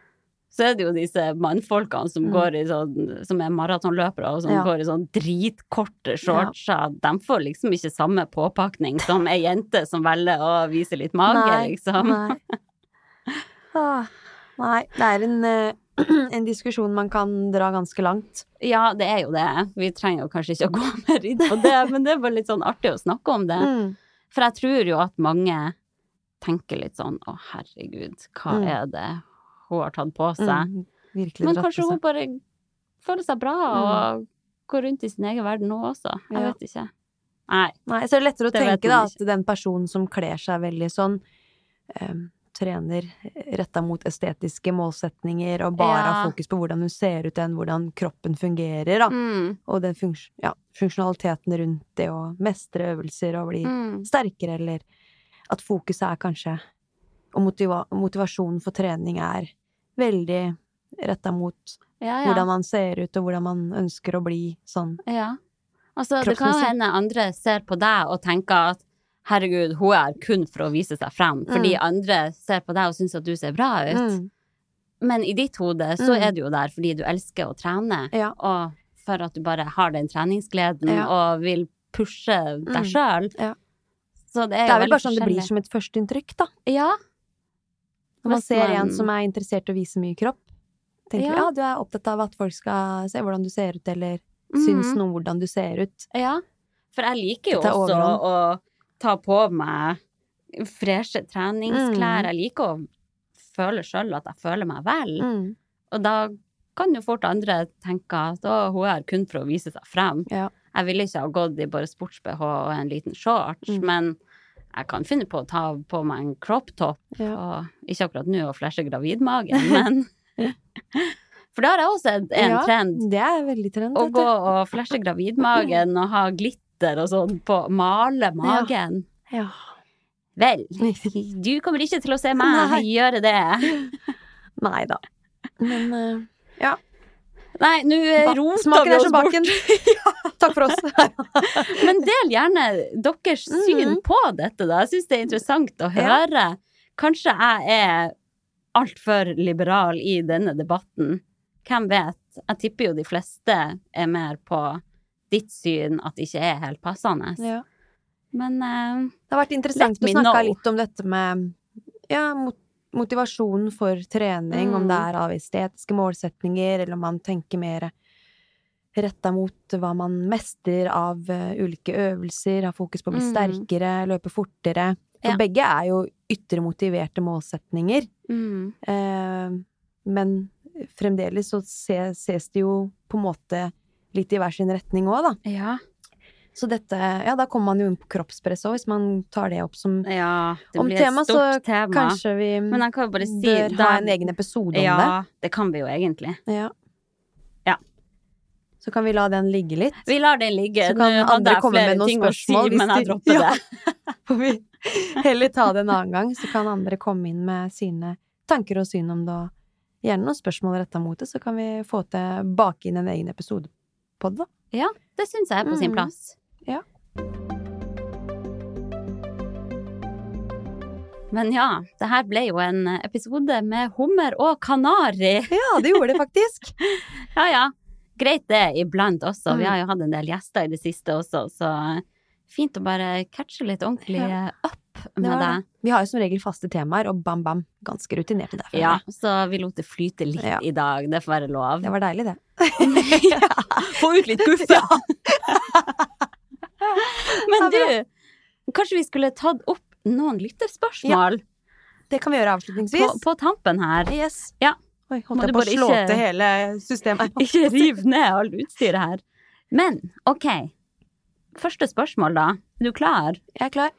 Så er det jo disse mannfolkene som Mm. går i sånn Som er maratonløpere og som Ja. går i sånn dritkorte shortser. De får liksom ikke samme påpakning som ei jente som velger å vise litt mage, Nei, liksom. Nei. [laughs] Ah, nei, det er en, eh, [clears throat] en diskusjon man kan dra ganske langt. Ja, det er jo det. Vi trenger jo kanskje ikke å gå [laughs] mer inn på det, men det er bare litt sånn artig å snakke om det. Mm. For jeg tror jo at mange tenker litt sånn å herregud, hva Mm. er det hun har tatt på seg? Mm. Men kanskje hun bare føler seg bra og går rundt i sin egen verden nå også. Jeg vet ikke. Nei. Nei, så er lettere å Det tenke da at den personen som kler seg veldig sånn, um, trener retta mot estetiske målsetninger og bare Ja. har fokus på hvordan hun ser ut enn hvordan kroppen fungerer, da. Mm. Og den funks ja, funksjonaliteten rundt det å mestre øvelser og bli Mm. sterkere, eller at fokuset er kanskje Og motiva motivasjonen for trening er veldig retta mot Ja, ja. hvordan man ser ut, og hvordan man ønsker å bli sånn. Ja. Altså, det kan jo hende andre ser på deg og tenker at herregud, hun er kun for å vise seg frem, fordi Mm. andre ser på deg og syns at du ser bra ut. Mm. Men i ditt hode så Mm. er du jo der fordi du elsker å trene, Ja. og for at du bare har den treningsgleden Ja. og vil pushe deg Mm. sjøl. Ja. Så det er Det er vel bare sånn det blir som et førsteinntrykk, da. Ja. Når man ser en som er interessert i å vise mye kropp. Tenker Ja. vi ja, du er opptatt av at folk skal se hvordan du ser ut, eller syns Mhm. noe om hvordan du ser ut. Ja. For jeg liker jo også å ta på meg freshe treningsklær. Mm. Jeg liker å føle sjøl at jeg føler meg vel. Mm. Og da kan jo fort andre tenke at å, hun er her kun for å vise seg frem. Ja. Jeg ville ikke ha gått i bare sports-BH og en liten shorts, Mm. men jeg kan finne på å ta på meg en crop top, Ja. og ikke akkurat nå å flashe gravidmagen, [laughs] men [laughs] For det har jeg også sett en Ja, trend. Det er veldig trend. Å gå og flashe gravidmagen og ha glitter og sånn på Male magen. Ja. Vel, [laughs] du kommer ikke til å se meg Nei. gjøre det. Nei da. Men eh, Nei, nå eh, smaken vi oss bort. [laughs] Takk for oss. [laughs] Men del gjerne deres syn Mhm. på dette, da. Jeg syns det er interessant å Ja. høre. Kanskje jeg er altfor liberal i denne debatten. Hvem vet? Jeg tipper jo de fleste er mer på ditt syn at det ikke er helt passende. ja. Men uh, Det har vært interessant å snakke litt om dette med ja, mot motivasjonen for trening, om Mm. det er av estetiske målsetninger, eller om man tenker mer retta mot hva man mestrer av eh, ulike øvelser, har fokus på å bli Mm. sterkere, løpe fortere. For Ja. begge er jo ytre motiverte målsetninger. Mm. Eh, men fremdeles så ses, ses det jo på en måte litt i hver sin retning òg, da. Ja. Så dette Ja, da kommer man jo inn på kroppspress òg, hvis man tar det opp som ja. Det Om tema, så tema. Kanskje vi Men kan bare si bør da- ha en egen episode om Ja, det kan vi jo egentlig. Ja. Ja. Så kan vi la den ligge litt. Vi lar den ligge. Så kan Nå andre komme med noen si, spørsmål hvis men jeg dropper [laughs] Ja. det. Får vi heller ta det en annen gang, så kan andre komme inn med sine tanker og syn om det, og gjerne noen spørsmål retta mot det, så kan vi få til bake inn en egen episode på det, da. Ja, det syns jeg er på sin Mm. plass. Ja. Men ja, det her ble jo en episode med hummer og kanari. [laughs] Ja, det gjorde det faktisk. [laughs] Ja ja, greit det iblant også. Vi Mm. har jo hatt en del gjester i det siste også, så fint å bare catche litt ordentlig Ja. up med deg. det. Vi har jo som regel faste temaer, og bam, bam, ganske rutinerte der. Ja, så vi lot det flyte litt Ja. i dag. Det får være lov. Det var deilig, det. [laughs] Få ut litt guffe! [laughs] Men du, kanskje vi skulle tatt opp noen lytterspørsmål Det kan vi gjøre avslutningsvis. på tampen her? Yes. Ja. Oi, holdt jeg på å slå ikke- til hele systemet. [laughs] Ikke riv ned alt utstyret her. Men ok, første spørsmål da. Er du klar? Jeg er klar.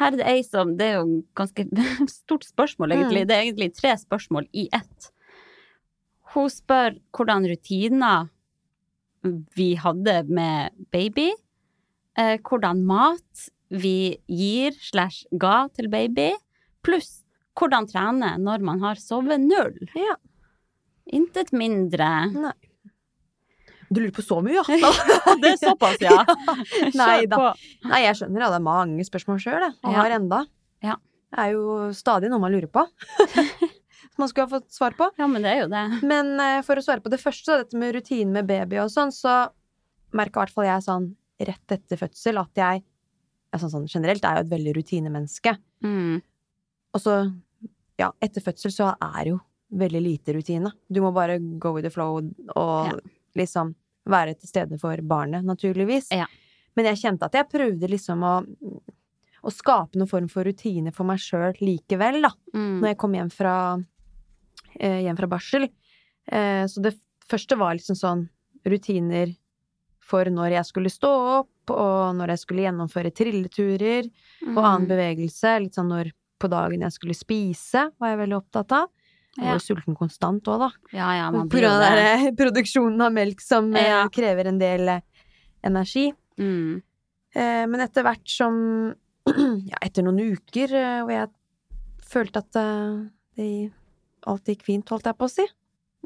Her er det ei som Det er jo ganske [laughs] stort spørsmål, egentlig. Mm. Det er egentlig tre spørsmål i ett. Hun spør hvordan rutiner vi hadde med baby. Eh, hvordan mat vi gir slash ga til baby. Pluss hvordan trene når man har sovet null. Ja. Intet mindre. Nei. Du lurer på så mye, ja? [laughs] [laughs] Det er såpass, ja. [laughs] Nei da. Nei, jeg skjønner, jeg hadde mange spørsmål sjøl, jeg. Og Ja. har enda. Ja. Det er jo stadig noe man lurer på. Som man skulle ha fått svar på. Ja, men det er jo det. Men uh, for å svare på det første, dette med rutinen med baby og sånn, så merka i hvert fall jeg sånn rett etter fødsel at jeg altså sånn, generelt er jo et veldig rutinemenneske. Mm. Og så, ja, etter fødsel så er det jo veldig lite rutine. Du må bare go with the flow og Ja. liksom være til stede for barnet, naturligvis. Ja. Men jeg kjente at jeg prøvde liksom å, å skape noen form for rutine for meg sjøl likevel, da. Mm. Når jeg kom hjem fra, eh, hjem fra barsel. Eh, så det første var liksom sånn rutiner for når jeg skulle stå opp, og når jeg skulle gjennomføre trilleturer og annen Mm. bevegelse. Litt sånn når på dagen jeg skulle spise, var jeg veldig opptatt av. Jeg var Ja. sulten konstant òg, da. Ja, ja, man På grunn av den [laughs] produksjonen av melk som eh, Ja. krever en del eh, energi. Mm. Eh, men etter hvert som [clears throat] Ja, etter noen uker eh, hvor jeg følte at det, alt gikk fint, holdt jeg på å si,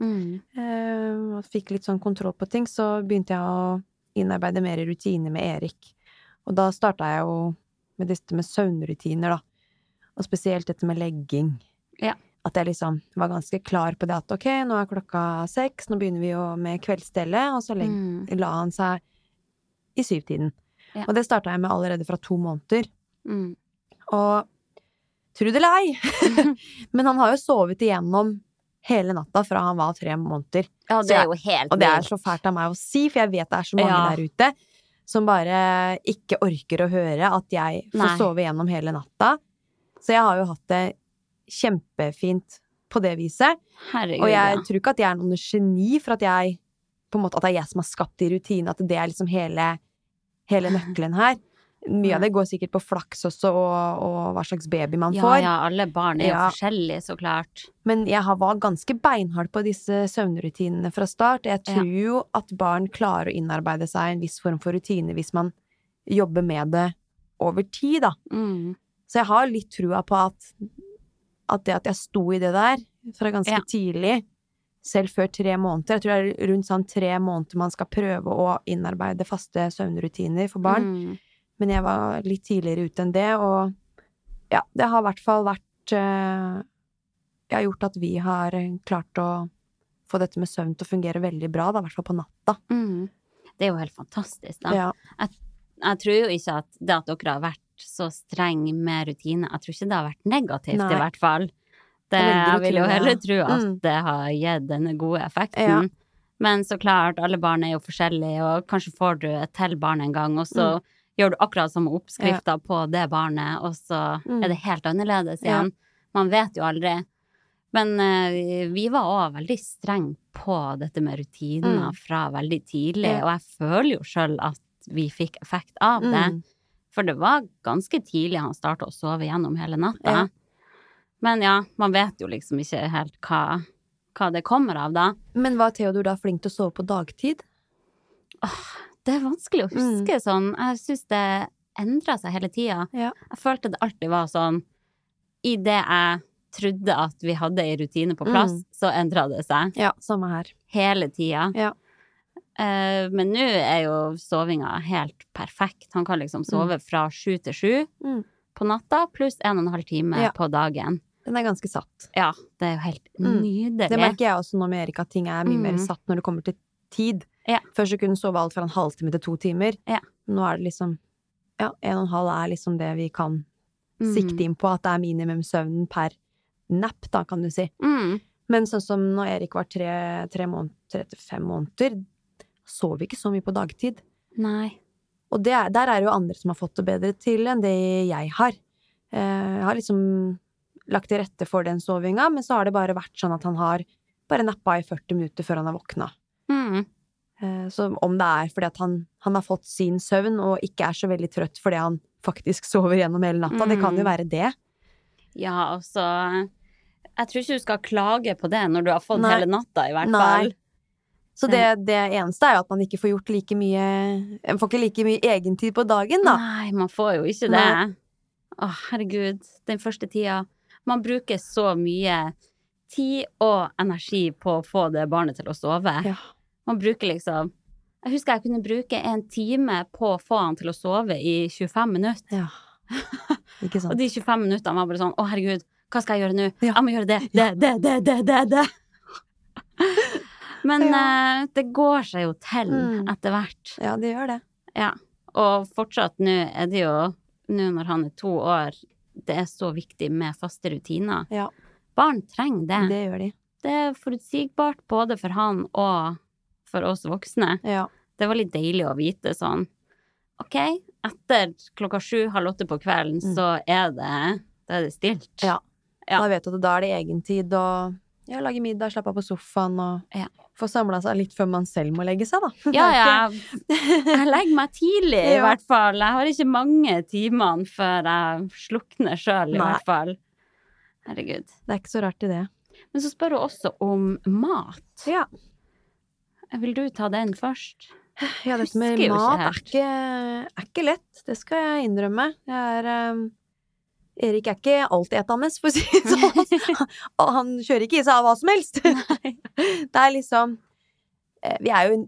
Mm. eh, og fikk litt sånn kontroll på ting, så begynte jeg å innarbeide mer rutiner med Erik. Og da starta jeg jo med dette med søvnrutiner, da. Og spesielt dette med legging. Ja. At jeg liksom var ganske klar på det at ok, nå er klokka seks, nå begynner vi jo med kveldsstellet, og så Mm. la han seg i syvtiden. Ja. Og det starta jeg med allerede fra to måneder. Mm. Og tro det eller ei, [laughs] [laughs] men han har jo sovet igjennom hele natta fra han var tre måneder. Ja, det er jo helt Og det er så fælt av meg å si, for jeg vet det er så mange Ja. der ute som bare ikke orker å høre at jeg får Nei. sove gjennom hele natta. Så jeg har jo hatt det kjempefint på det viset. Herregud, Og jeg ja. tror ikke at jeg er noen geni for at jeg på en måte, At det er jeg som har skapt de rutinene, at det er liksom hele, hele nøkkelen her. Mye av det går sikkert på flaks også, og, og hva slags baby man Ja, får. ja, alle barn er jo Ja. forskjellige, så klart. Men jeg har- var ganske beinhard på disse søvnrutinene fra start. Jeg Ja. tror jo at barn klarer å innarbeide seg en viss form for rutine hvis man jobber med det over tid, da. Mm. Så jeg har litt trua på at, at det at jeg sto i det der fra ganske Ja. tidlig, selv før tre måneder Jeg tror det er rundt sånn tre måneder man skal prøve å innarbeide faste søvnrutiner for barn. Mm. Men jeg var litt tidligere ute enn det, og ja, det har i hvert fall vært eh, Jeg har gjort at vi har klart å få dette med søvn til å fungere veldig bra, da, i hvert fall på natta. Mm. Det er jo helt fantastisk, da. Ja. Jeg tror jo ikke at det at dere har vært så streng med rutiner, jeg tror ikke det har vært negativt, Nei. i hvert fall. Det, Jeg jeg vil jo heller tro at Mm. det har gitt den gode effekten. Ja. Men så klart, alle barn er jo forskjellige, og kanskje får du et til barn en gang, og så Mm. Gjør du akkurat samme oppskrifta på det barnet, og så Mm. er det helt annerledes Ja. igjen. Man vet jo aldri. Men uh, vi var òg veldig streng på dette med rutiner Mm. fra veldig tidlig, Ja. og jeg føler jo sjøl at vi fikk effekt av det. Mm. For det var ganske tidlig han starta å sove gjennom hele natta. Ja. Men ja, man vet jo liksom ikke helt hva, hva det kommer av, da. Men var Theodor da flink til å sove på dagtid? Det er vanskelig å Mm. huske sånn. Jeg syns det endra seg hele tida. Ja. Jeg følte det alltid var sånn I det jeg trodde at vi hadde ei rutine på plass, Mm. så endra det seg. Ja, samme her. Hele tida. Ja. Uh, men nå er jo sovinga helt perfekt. Han kan liksom sove fra sju til sju Mm. på natta, pluss en og en halv time Ja. på dagen. Den er ganske satt. Ja, det er jo helt Mm. nydelig. Det merker jeg også nå med Erik, at ting er mye mer Mm. satt når det kommer til tid. Ja. Før så kunne du sove alt fra en halvtime til to timer. Ja. Nå er det liksom Ja, en og en halv er liksom det vi kan Mm. sikte inn på, at det er minimumsøvnen per napp, da, kan du si. Mm. Men sånn som når Erik var tre, tre, måneder, tre til fem måneder, sov ikke så mye på dagtid. Nei. Og det er, der er det jo andre som har fått det bedre til enn det jeg har. Eh, Jeg har liksom lagt til rette for den sovinga, men så har det bare vært sånn at han har bare nappa i 40 minutter før han har våkna. Mm. Eh, Så om det er fordi at han, han har fått sin søvn og ikke er så veldig trøtt fordi han faktisk [laughs] sover gjennom hele natta, det kan jo Mm. være det. Ja, altså Jeg tror ikke du skal klage på det når du har fått Nei. hele natta, i hvert Nei. fall. Så det, det eneste er jo at man ikke får gjort like mye Man får ikke like mye egentid på dagen, da. Nei, man får jo ikke Nei. det. Å, herregud. Den første tida. Man bruker så mye tid og energi på å få det barnet til å sove. Ja. Man bruker liksom Jeg husker jeg kunne bruke en time på å få han til å sove i 25 minutter. Ja. [laughs] Ikke Og de 25 minuttene var bare sånn Å, herregud, hva skal jeg gjøre nå? Ja. Jeg må gjøre det, det, det, det, det, det, det. [laughs] Men Ja. uh, det går seg jo til Mm. etter hvert. Ja, det gjør det. Ja. Og fortsatt nå er det jo, nå når han er to år, det er så viktig med faste rutiner. Ja. Barn trenger det. Det gjør de. Det er forutsigbart både for han og for oss voksne. Ja. Det var litt deilig å vite sånn OK, etter klokka sju, halv åtte på kvelden, Mm. så er det, da er det stilt. Ja. Ja. Da vet du at da er det egentid og ja, lage middag, slappe av på sofaen og Ja. få samla seg litt før man selv må legge seg, da. [laughs] Ja, ja. Jeg legger meg tidlig, i [laughs] hvert fall. Jeg har ikke mange timene før jeg slukner sjøl, i Nei. hvert fall. Herregud. Det er ikke så rart i det. Men så spør hun også om mat. Ja. Vil du ta den først? Ja, dette med mat er ikke, er ikke lett. Det skal jeg innrømme. Jeg er um, Erik er ikke altetende, for å si det sånn. [laughs] Og han kjører ikke i seg av hva som helst. [laughs] Det er liksom eh, Vi er jo i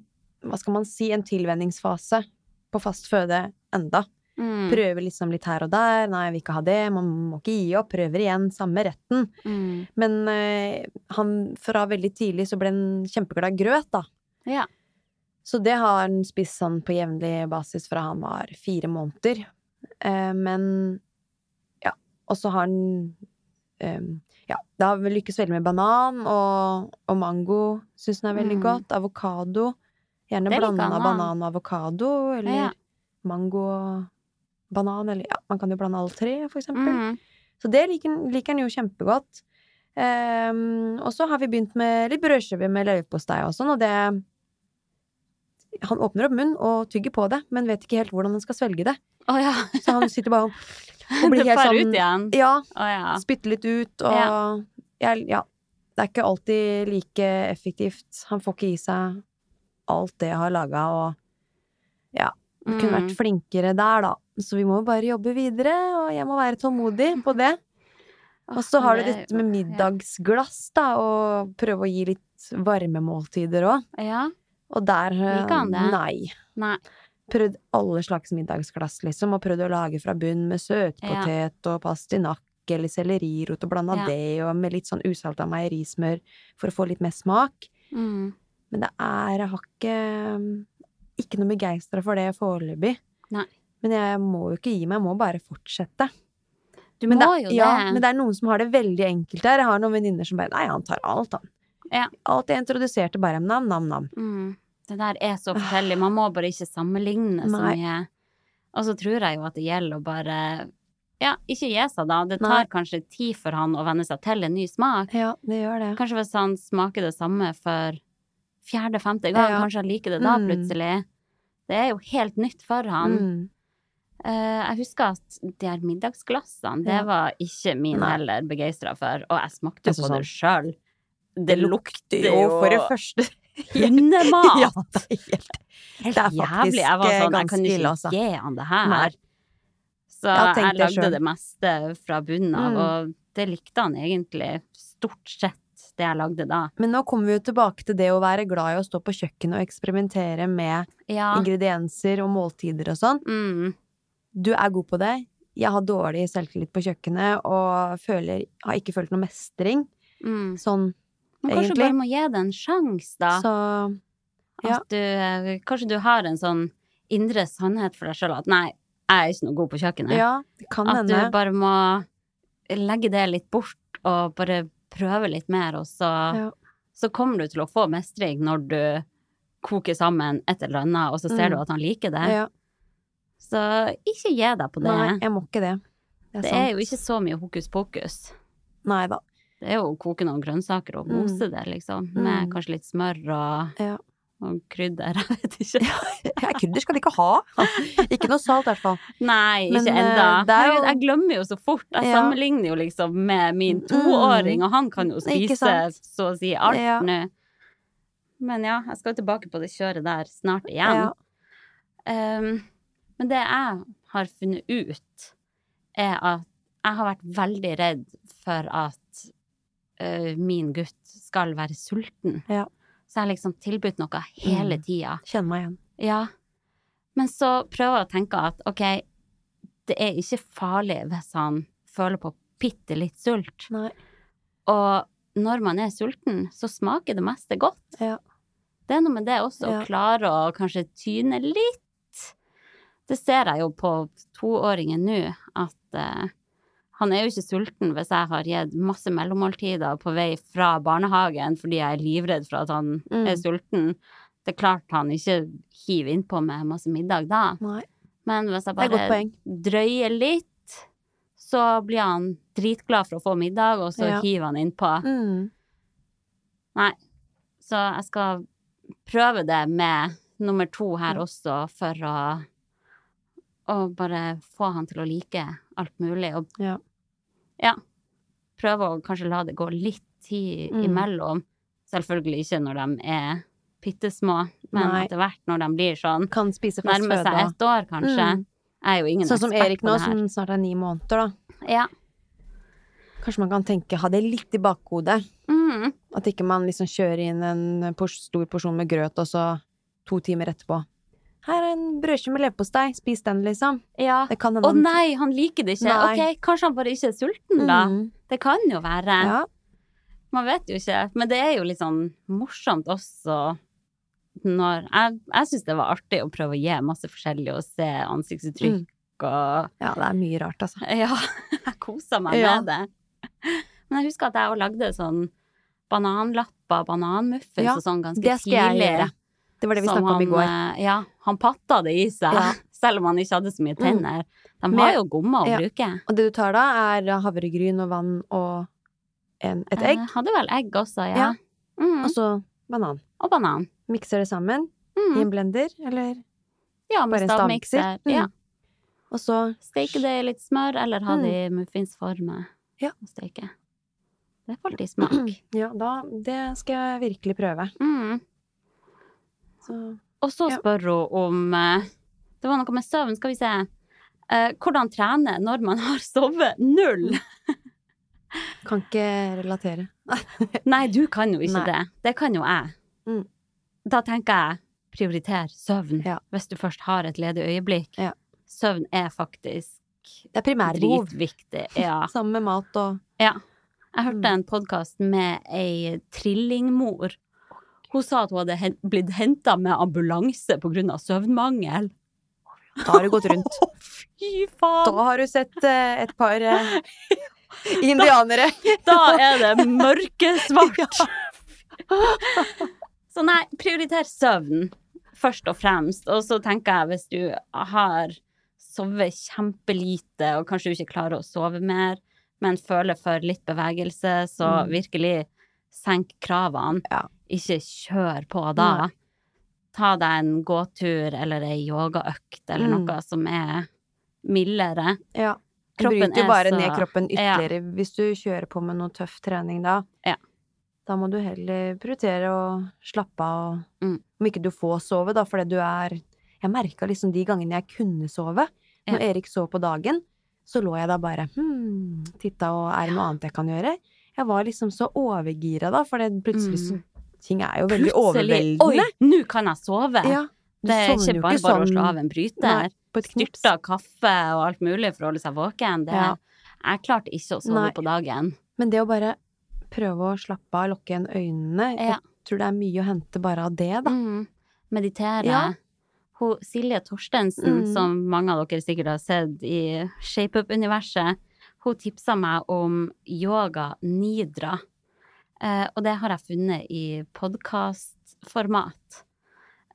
hva skal man si, en tilvenningsfase på fast føde enda. Mm. Prøver liksom litt her og der. Nei, jeg vil ikke ha det. Man må ikke gi opp. Prøver igjen. Samme retten. Mm. Men uh, han fra veldig tidlig så ble han kjempeglad i grøt, da. Ja. Så det har han spist sånn på jevnlig basis fra han var fire måneder. Eh, men ja. Og så har han eh, Ja, det har vel lykkes veldig med banan og, og mango. Syns han er veldig Mm. godt. Avokado. Gjerne blanda da. banan og avokado, eller Ja. mango og banan, eller ja, man kan jo blande alle tre, for eksempel. Mm. Så det liker, liker han jo kjempegodt. Ehm, og så har vi begynt med litt brødskive med leverpostei og sånn, og det Han åpner opp munnen og tygger på det, men vet ikke helt hvordan han skal svelge det. Oh, ja. Så han sitter bare og [laughs] blir helt sånn ut igjen. Ja, Oh, ja. spytter litt ut, og jeg, ja. Det er ikke alltid like effektivt. Han får ikke i seg alt det jeg har laga, og ja. Vi kunne vært Mm. flinkere der, da. Så vi må bare jobbe videre, og jeg må være tålmodig på det. Og så har du dette med middagsglass, da, og prøve å gi litt varme måltider òg. Ja. Og der eh, han det? Nei. Nei. Prøvd alle slags middagsglass, liksom, og prøvd å lage fra bunn med søtpotet og pastinakk eller sellerirot og blanda Ja. det, og med litt sånn usalta meierismør for å få litt mer smak. Mm. Men det er Jeg har ikke Ikke noe begeistra for det foreløpig. Men jeg må jo ikke gi meg, jeg må bare fortsette. Du Men må det, jo det. ja, men det er noen som har det veldig enkelt der. Jeg har noen venninner som bare Nei, han tar alt, han. Ja. Alt jeg introduserte, bare nam, nam, nam. Mm. Det der er så forskjellig. Man må bare ikke sammenligne så Nei. mye. Og så tror jeg jo at det gjelder å bare Ja, ikke gi seg, da. Det Nei. tar kanskje tid for han å venne seg til en ny smak. Ja, det gjør det. Kanskje hvis han smaker det samme for fjerde-femte gang, Ja. kanskje han liker det da Mm. plutselig. Det er jo helt nytt for han. Mm. Uh, jeg husker at de her middagsglassene, det Ja. var ikke min Nei. heller begeistra for, og jeg smakte jo på sånn- det sjøl. Det lukter jo for det første [laughs] [laughs] hundemat! Ja, det er helt Helt det er jævlig. Jeg var eh, sånn, jeg kan ikke ille, altså. gi han det her. Nei. Så Jeg jeg lagde selv. det meste fra bunnen av, Mm. og det likte han egentlig stort sett, det jeg lagde da. Men nå kommer vi jo tilbake til det å være glad i å stå på kjøkkenet og eksperimentere med Ja. ingredienser og måltider og sånn. Mm. Du er god på det. Jeg har dårlig selvtillit på kjøkkenet og føler, har ikke følt noe mestring. Mm. Sånn, Men kanskje du bare må gi det en sjanse, da. så ja. Du, eh, kanskje du har en sånn indre sannhet for deg sjøl at nei, jeg er ikke noe god på kjøkkenet. ja, At hende. du bare må legge det litt bort og bare prøve litt mer, og så, Ja. så kommer du til å få mestring når du koker sammen et eller annet, og så ser Mm. du at han liker det. Ja. Så ikke gi deg på det. Nei, jeg må ikke det. Det er, det er jo ikke så mye hokus pokus. Nei da. Det er jo å koke noen grønnsaker og mose det, liksom. Med Mm. kanskje litt smør og, Ja. og krydder, [laughs] jeg vet ikke. Ja, krydder skal de ikke ha. [laughs] Ikke noe salt, i hvert fall. Nei, Men, ikke eh, enda. er jo- jeg glemmer jo så fort. Jeg Ja. sammenligner jo liksom med min toåring, og han kan jo spise så å si alt Ja. nå. Men ja, jeg skal tilbake på det kjøret der snart igjen. Ja. Um, men det jeg har funnet ut, er at jeg har vært veldig redd for at uh, min gutt skal være sulten. Ja. Så jeg har liksom tilbudt noe hele Mm. tida. Kjenner meg igjen. Ja. Men så prøver jeg å tenke at ok, det er ikke farlig hvis han føler på bitte litt sult. Nei. Og når man er sulten, så smaker det meste godt. Ja. Det er noe med det også, Ja. å klare å kanskje tyne litt. Det ser jeg jo på toåringen nå, at eh, han er jo ikke sulten hvis jeg har gitt masse mellommåltider på vei fra barnehagen fordi jeg er livredd for at han Mm. er sulten. Det er klart han ikke hiver innpå med masse middag da. Nei. Men hvis jeg bare drøyer litt, så blir han dritglad for å få middag, og så Ja. hiver han innpå. Mm. Nei. Så jeg skal prøve det med nummer to her Ja. også, for å, å bare få han til å like alt mulig. Og Ja. Ja, prøve å kanskje la det gå litt tid Mm. imellom. Selvfølgelig ikke når de er bittesmå, men Nei. etter hvert når de blir sånn Kan spise fast nærmer seg ett år, kanskje. Mm. Jeg er jo ingen Sånn som Erik nå, som snart er ni måneder, da. Ja. Kanskje man kan tenke, ha det litt i bakhodet. Mm. At ikke man liksom kjører inn en stor porsjon med grøt, og så to timer etterpå Her er en brødskive med leverpostei, spis den, liksom. ja. Det kan hende Å han- nei, han liker det ikke. Nei. Ok, kanskje han bare ikke er sulten, da. Mm. Det kan jo være. Ja. Man vet jo ikke. Men det er jo litt sånn morsomt også når Jeg, jeg syns det var artig å prøve å gi masse forskjellig og se ansiktsuttrykk og ja, det er mye rart, altså. [laughs] Ja, jeg kosa meg Ja. med det. Men jeg husker at jeg også lagde sånn bananlapper, bananmuffins Ja, og sånn ganske Det skal jeg tidlig. gjøre. Det var det vi snakka om i går. eh, Ja, han patta det i seg, Ja. [laughs] selv om han ikke hadde så mye tenner. De har jo gommer å Ja. bruke. Og det du tar da, er havregryn og vann og en, et egg, Jeg hadde vel egg også, ja. Mm. og så banan. Og banan. Mikser det sammen i Mm. en blender, eller Ja, bare en stavmikser. Mm. Ja. Og så Steke det i litt smør, eller ha Mm. det i muffinsformet. Ja. Og steke. Det får alltid smak. [clears throat] Ja, da Det skal jeg virkelig prøve. Mm. Så Og så Ja. spør hun om eh, Det var noe med søvn, skal vi se. Eh, hvordan trene når man har sovet null? kan ikke relatere. [laughs] Nei, du kan jo ikke Nei. det. Det kan jo jeg. Mm. Da tenker jeg prioriter søvn Ja. hvis du først har et ledig øyeblikk. Ja. Søvn er faktisk Det er primærbehov. Ja. [laughs] Sammen med mat og ja. Jeg hørte Mm. en podkast med ei trillingmor. Hun sa at hun hadde hen- blitt henta med ambulanse av søvnmangel. Da har hun gått rundt. Fy faen! Da har hun sett eh, et par eh, indianere. [laughs] Da er det mørkesvart. [laughs] [laughs] Så nei, prioriter søvn først og fremst. Og så tenker jeg hvis du har sovet kjempelite og kanskje du ikke klarer å sove mer, men føler for litt bevegelse, så Mm. virkelig senk kravene. Ja. Ikke kjør på da. Nei. Ta deg en gåtur eller ei yogaøkt eller Mm. noe som er mildere. Ja. Du bryter jo bare så- ned kroppen Ja. ytterligere hvis du kjører på med noe tøff trening da. Ja. Da må du heller prioritere å slappe av, og Mm. om ikke du får sove, da, fordi du er Jeg merka liksom de gangene jeg kunne sove, når Erik sov på dagen, så lå jeg da bare hmm, titta og er det noe annet jeg kan gjøre? Jeg var liksom så overgira da, for plutselig så Mm. Ting er jo veldig Plutselig, overveldende. Oi, nå kan jeg sove! Ja. Det er ikke bare bare å sånn- slå av en bryter. Styrte av. Kaffe og alt mulig for å holde seg våken. Det, Ja. Jeg klarte ikke å sove Nei. på dagen. Men det å bare prøve å slappe av, lukke igjen øynene, Ja. jeg tror det er mye å hente bare av det, da. Mm. Meditere. Ja. Hun, Silje Torstensen, Mm. som mange av dere sikkert har sett i ShapeUp-universet, hun tipsa meg om yoga nidra. Eh, og det har jeg funnet i podkastformat.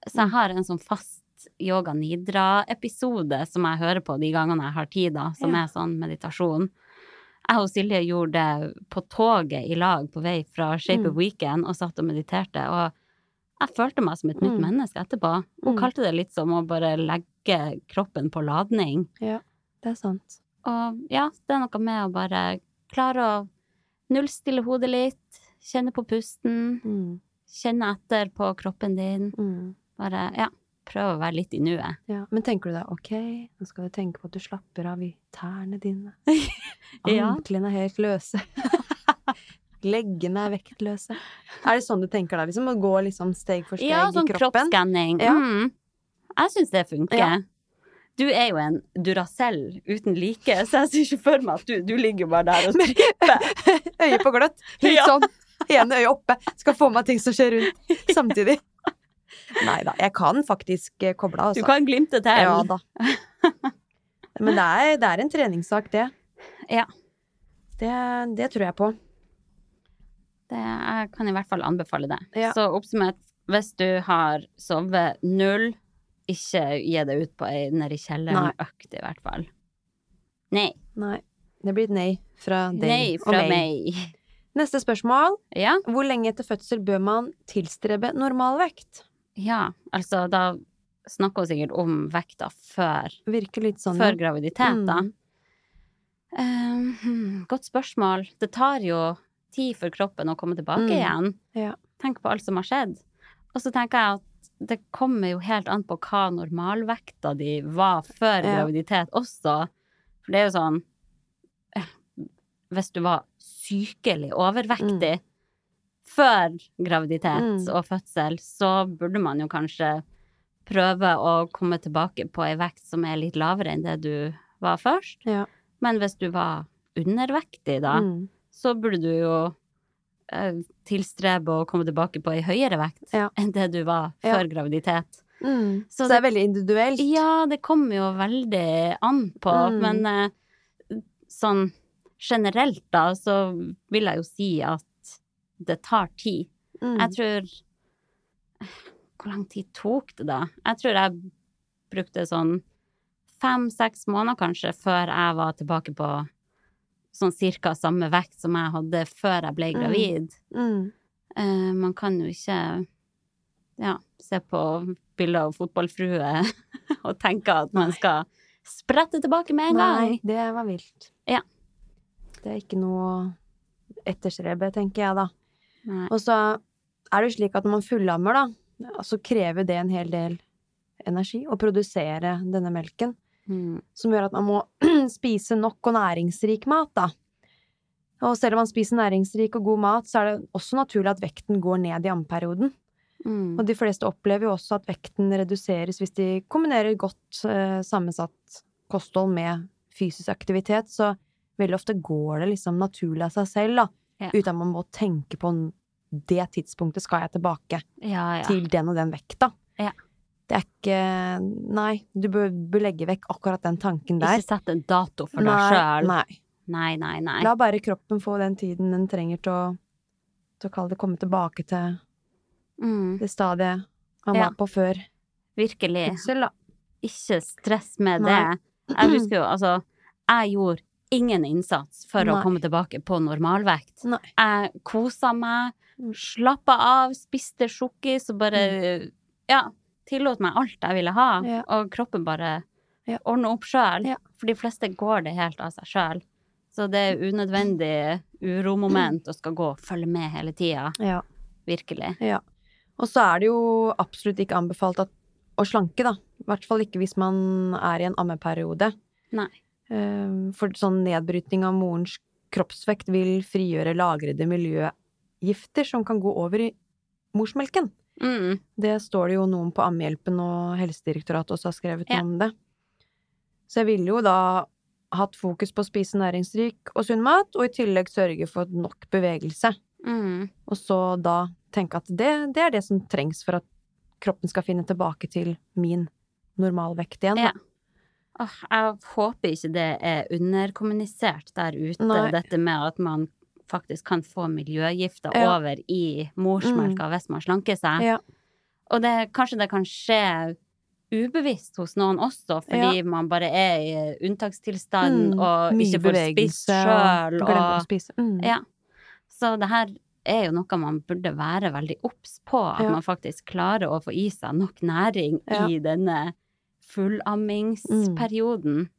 Så jeg har en sånn fast yoga nidra-episode som jeg hører på de gangene jeg har tid, da, som Ja. er sånn meditasjon. Jeg og Silje gjorde det på toget i lag på vei fra Shape of Mm. Weekend og satt og mediterte, og jeg følte meg som et nytt Mm. menneske etterpå. Hun Mm. kalte det litt som å bare legge kroppen på ladning. Ja, det er sant. Og ja, det er noe med å bare klare å nullstille hodet litt, kjenne på pusten, Mm. kjenne etter på kroppen din. Mm. Bare, ja, prøv å være litt i nuet. Ja. Men tenker du da ok, nå skal du tenke på at du slapper av i tærne dine. [laughs] Anklene er helt løse. [laughs] Leggene er vektløse. Er det sånn du tenker da, liksom? Å gå liksom steg for steg Ja, sånn i kroppen? kroppsskanning. Ja. Mm. Jeg syns det funker. Ja. Du er jo en Duracell uten like, så jeg ser ikke for meg at du, du ligger bare der og [laughs] tripper. Øyet på gløtt. Litt Ja. sånn. [laughs] Ene øyet oppe. Skal få med ting som skjer rundt samtidig. [laughs] Nei da, jeg kan faktisk eh, koble av, Du altså. kan glimte til. Ja da. Men det er, det er en treningssak, det. Ja. Det, det tror jeg på. Det, jeg kan i hvert fall anbefale det. Ja. Så oppsummert, hvis du har sovet null, ikke gi det ut på ei nedi kjelleren-økt, i hvert fall. Nei. Nei. Det blir et nei fra deg Nei og fra meg. meg. Neste spørsmål. Ja. Hvor lenge etter fødsel bør man tilstrebe normalvekt? ja, altså da snakker hun sikkert om vekta før, sånn, før graviditet. Mm. da. Um, godt spørsmål. Det tar jo tid for kroppen å komme tilbake Mm. igjen. Ja. Tenk på alt som har skjedd. Og så tenker jeg at det kommer jo helt an på hva normalvekta di var før Ja. graviditet også. For det er jo sånn eh, Hvis du var sykelig overvektig før graviditet Mm. og fødsel, så burde man jo kanskje prøve å komme tilbake på ei vekt som er litt lavere enn det du var først. Ja. Men hvis du var undervektig, da, Mm. så burde du jo eh, tilstrebe å komme tilbake på ei høyere vekt Ja. enn det du var Ja. før graviditet. Mm. Så Så, det er veldig individuelt. Ja, det kommer jo veldig an på, Mm. men eh, sånn generelt da, så vil jeg jo si at det tar tid. Mm. Jeg tror Hvor lang tid tok det, da? Jeg tror jeg brukte sånn fem-seks måneder kanskje før jeg var tilbake på sånn cirka samme vekt som jeg hadde før jeg ble Mm. gravid. Mm. Eh, man kan jo ikke ja, se på bilder av fotballfrue [laughs] og tenke at man skal sprette tilbake med en gang. Nei, det var vilt. Ja. Det er ikke noe å etterstrebe, tenker jeg da. Nei. Og så er det jo slik at når man fullammer, da, så krever det en hel del energi å produsere denne melken, Mm. som gjør at man må [clears throat] spise nok og næringsrik mat, da. Og selv om man spiser næringsrik og god mat, så er det også naturlig at vekten går ned i ammeperioden. Mm. Og de fleste opplever jo også at vekten reduseres hvis de kombinerer godt eh, sammensatt kosthold med fysisk aktivitet, så veldig ofte går det liksom naturlig av seg selv, da. Ja. Uten at man må tenke på det tidspunktet skal jeg tilbake Ja, ja. til den og den vekta. Ja. Det er ikke Nei, du bør, bør legge vekk akkurat den tanken der. Ikke sett en dato for deg sjøl. nei. Nei, nei, nei. La bare kroppen få den tiden den trenger til å å kalle det, komme tilbake til Mm, det stadiet Ja. var på før virkelig. Ikke stress med Nei. det. Jeg husker jo, altså, jeg gjorde ingen innsats for å komme tilbake på normalvekt. Nei. Jeg kosa meg, Mm. slappa av, spiste sjokkis og bare ja, tillot meg alt jeg ville ha. Ja. Og kroppen bare Ja. ordna opp sjøl. Ja. For de fleste går det helt av seg sjøl. Så det er unødvendig uromoment å skal gå og følge med hele tida. Ja. Virkelig. Ja. Og så er det jo absolutt ikke anbefalt at, å slanke, da. I hvert fall ikke hvis man er i en ammeperiode. Nei. Eh, For sånn nedbrytning av morens kroppsvekt vil frigjøre lagrede miljøgifter som kan gå over i morsmelken. Mm. Det står det jo noen på Ammehjelpen og Helsedirektoratet også har skrevet Ja. om det. Så jeg ville jo da hatt fokus på å spise næringsrik og sunn mat, og i tillegg sørge for nok bevegelse. Mm. Og så da tenke at det, det er det som trengs for at kroppen skal finne tilbake til min normalvekt igjen. Ja. Åh, jeg håper ikke det er underkommunisert der ute, Nei. dette med at man faktisk kan få miljøgifter Ja. over i morsmelka hvis man slanker seg. Ja. Og det, kanskje det kan skje ubevisst hos noen også, fordi man bare er i unntakstilstand Mm, og Mye ikke får spist sjøl. og Og, spise. Mm. ja. Så det her er jo noe man burde være veldig obs på, at Ja. man faktisk klarer å få i seg nok næring Ja. i denne fullammingsperioden.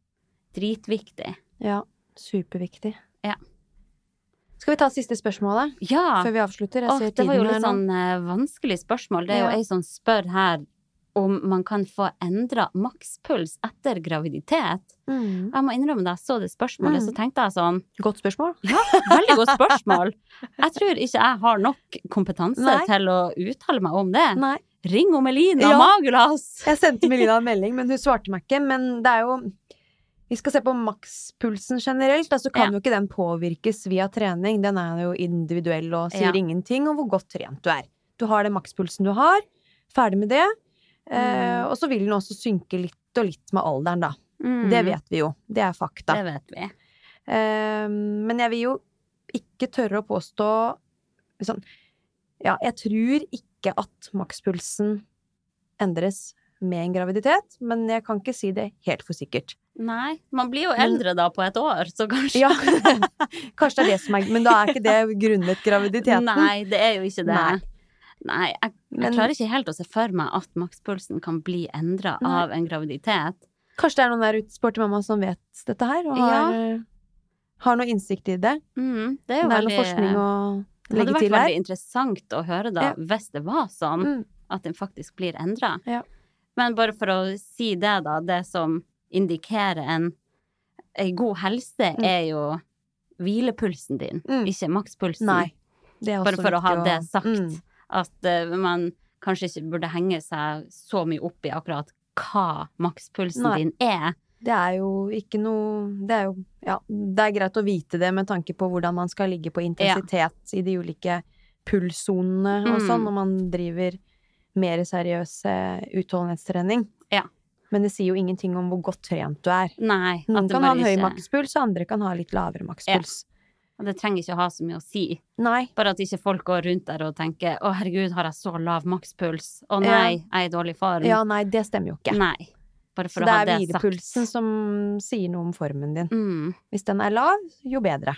Dritviktig. ja. Superviktig. Ja. Skal vi ta siste spørsmålet Ja! før vi avslutter? Åh, det var jo litt sånn uh, vanskelig spørsmål. Det er Ja. jo ei som spør her om man kan få endra makspuls etter graviditet. Mm. Jeg må innrømme da jeg så det spørsmålet, Mm. så tenkte jeg sånn Godt spørsmål. Ja, veldig godt spørsmål. Jeg tror ikke jeg har nok kompetanse Nei. til å uttale meg om det. Nei. Ring om Melina Ja. Magulas! [laughs] Jeg sendte Melina en melding, men hun svarte meg ikke. Men det er jo Vi skal se på makspulsen generelt, da, så kan Ja. jo ikke den påvirkes via trening. Den er jo individuell og sier Ja. ingenting om hvor godt trent du er. Du har den makspulsen du har, ferdig med det. Eh, Mm. og så vil den også synke litt og litt med alderen, da. Mm, Det vet vi jo. Det er fakta. Det vet vi. Eh, men jeg vil jo ikke tørre å påstå sånn Ja, jeg tror ikke at makspulsen endres med en graviditet, men jeg kan ikke si det helt for sikkert. Nei, man blir jo Men- eldre da på et år, så kanskje Ja, [laughs] kanskje det er det som er Men da er ikke det grunnet graviditeten. Nei, det er jo ikke det. Nei. Nei, jeg, jeg Men- klarer ikke helt å se for meg at makspulsen kan bli endra av en graviditet. Kanskje det er noen der ute, sporty mamma, som vet dette her, og har, har noe innsikt i det. Mm, det Det er jo er veldig noe forskning å Det hadde vært veldig interessant å høre da, Ja. hvis det var sånn Mm. at den faktisk blir endra. Ja. Men bare for å si det, da. Det som indikerer en, en god helse, Mm. er jo hvilepulsen din, Mm. ikke makspulsen. Nei. Det er også Bare for å ha det sagt. Mm. At uh, man kanskje ikke burde henge seg så mye opp i akkurat hva makspulsen Nei. din er. Det er jo ikke noe Det er jo Ja, det er greit å vite det med tanke på hvordan man skal ligge på intensitet i de ulike pulssonene og Mm. sånn, når man driver mer seriøs eh, utholdenhetstrening. Ja. Men det sier jo ingenting om hvor godt trent du er. Nei. Noen kan ha en høy ikke- makspuls, og andre kan ha litt lavere makspuls. Og det trenger ikke å ha så mye å si. Nei. Bare at ikke folk går rundt der og tenker 'Å, herregud, har jeg så lav makspuls?' 'Å nei, jeg er i dårlig form'. Ja, nei, det stemmer jo ikke. Nei. Bare for Så å det ha Så det er hvilepulsen som sier noe om formen din. Mm. Hvis den er lav, jo bedre.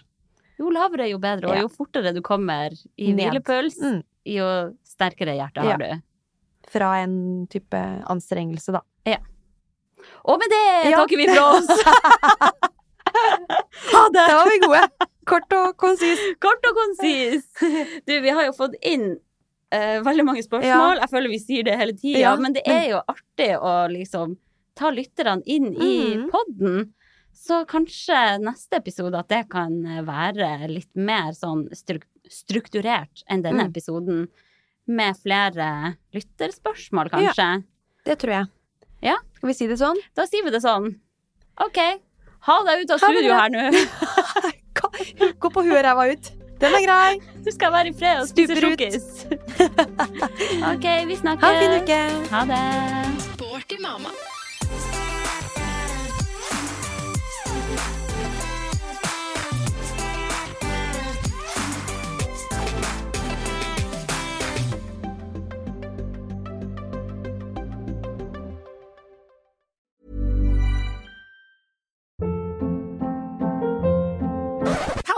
Jo lavere, jo bedre. Og Ja. jo fortere du kommer i Ned. hvilepuls, Mm. jo sterkere hjerte Ja. har du. Fra en type anstrengelse, da. Og med det Ja. takker vi for oss! [laughs] Ha det! Da var vi gode. Kort og konsis. Kort og konsis. Du, vi har jo fått inn uh, veldig mange spørsmål. Jeg føler vi sier det hele tida, Ja, men det er jo artig å liksom ta lytterne inn i mm. podden. Så kanskje neste episode at det kan være litt mer sånn struk strukturert enn denne Mm. episoden. Med flere lytterspørsmål, kanskje. Det tror jeg. Ja. Skal vi si det sånn? Da sier vi det sånn. OK. Ha deg ut av studio her nå. Gå på huet og ræva ut. Den er grei. Du skal være i fred og spise sjokkis. [laughs] OK, vi snakkes. Ha en fin uke. Ha det. Sporty mamma.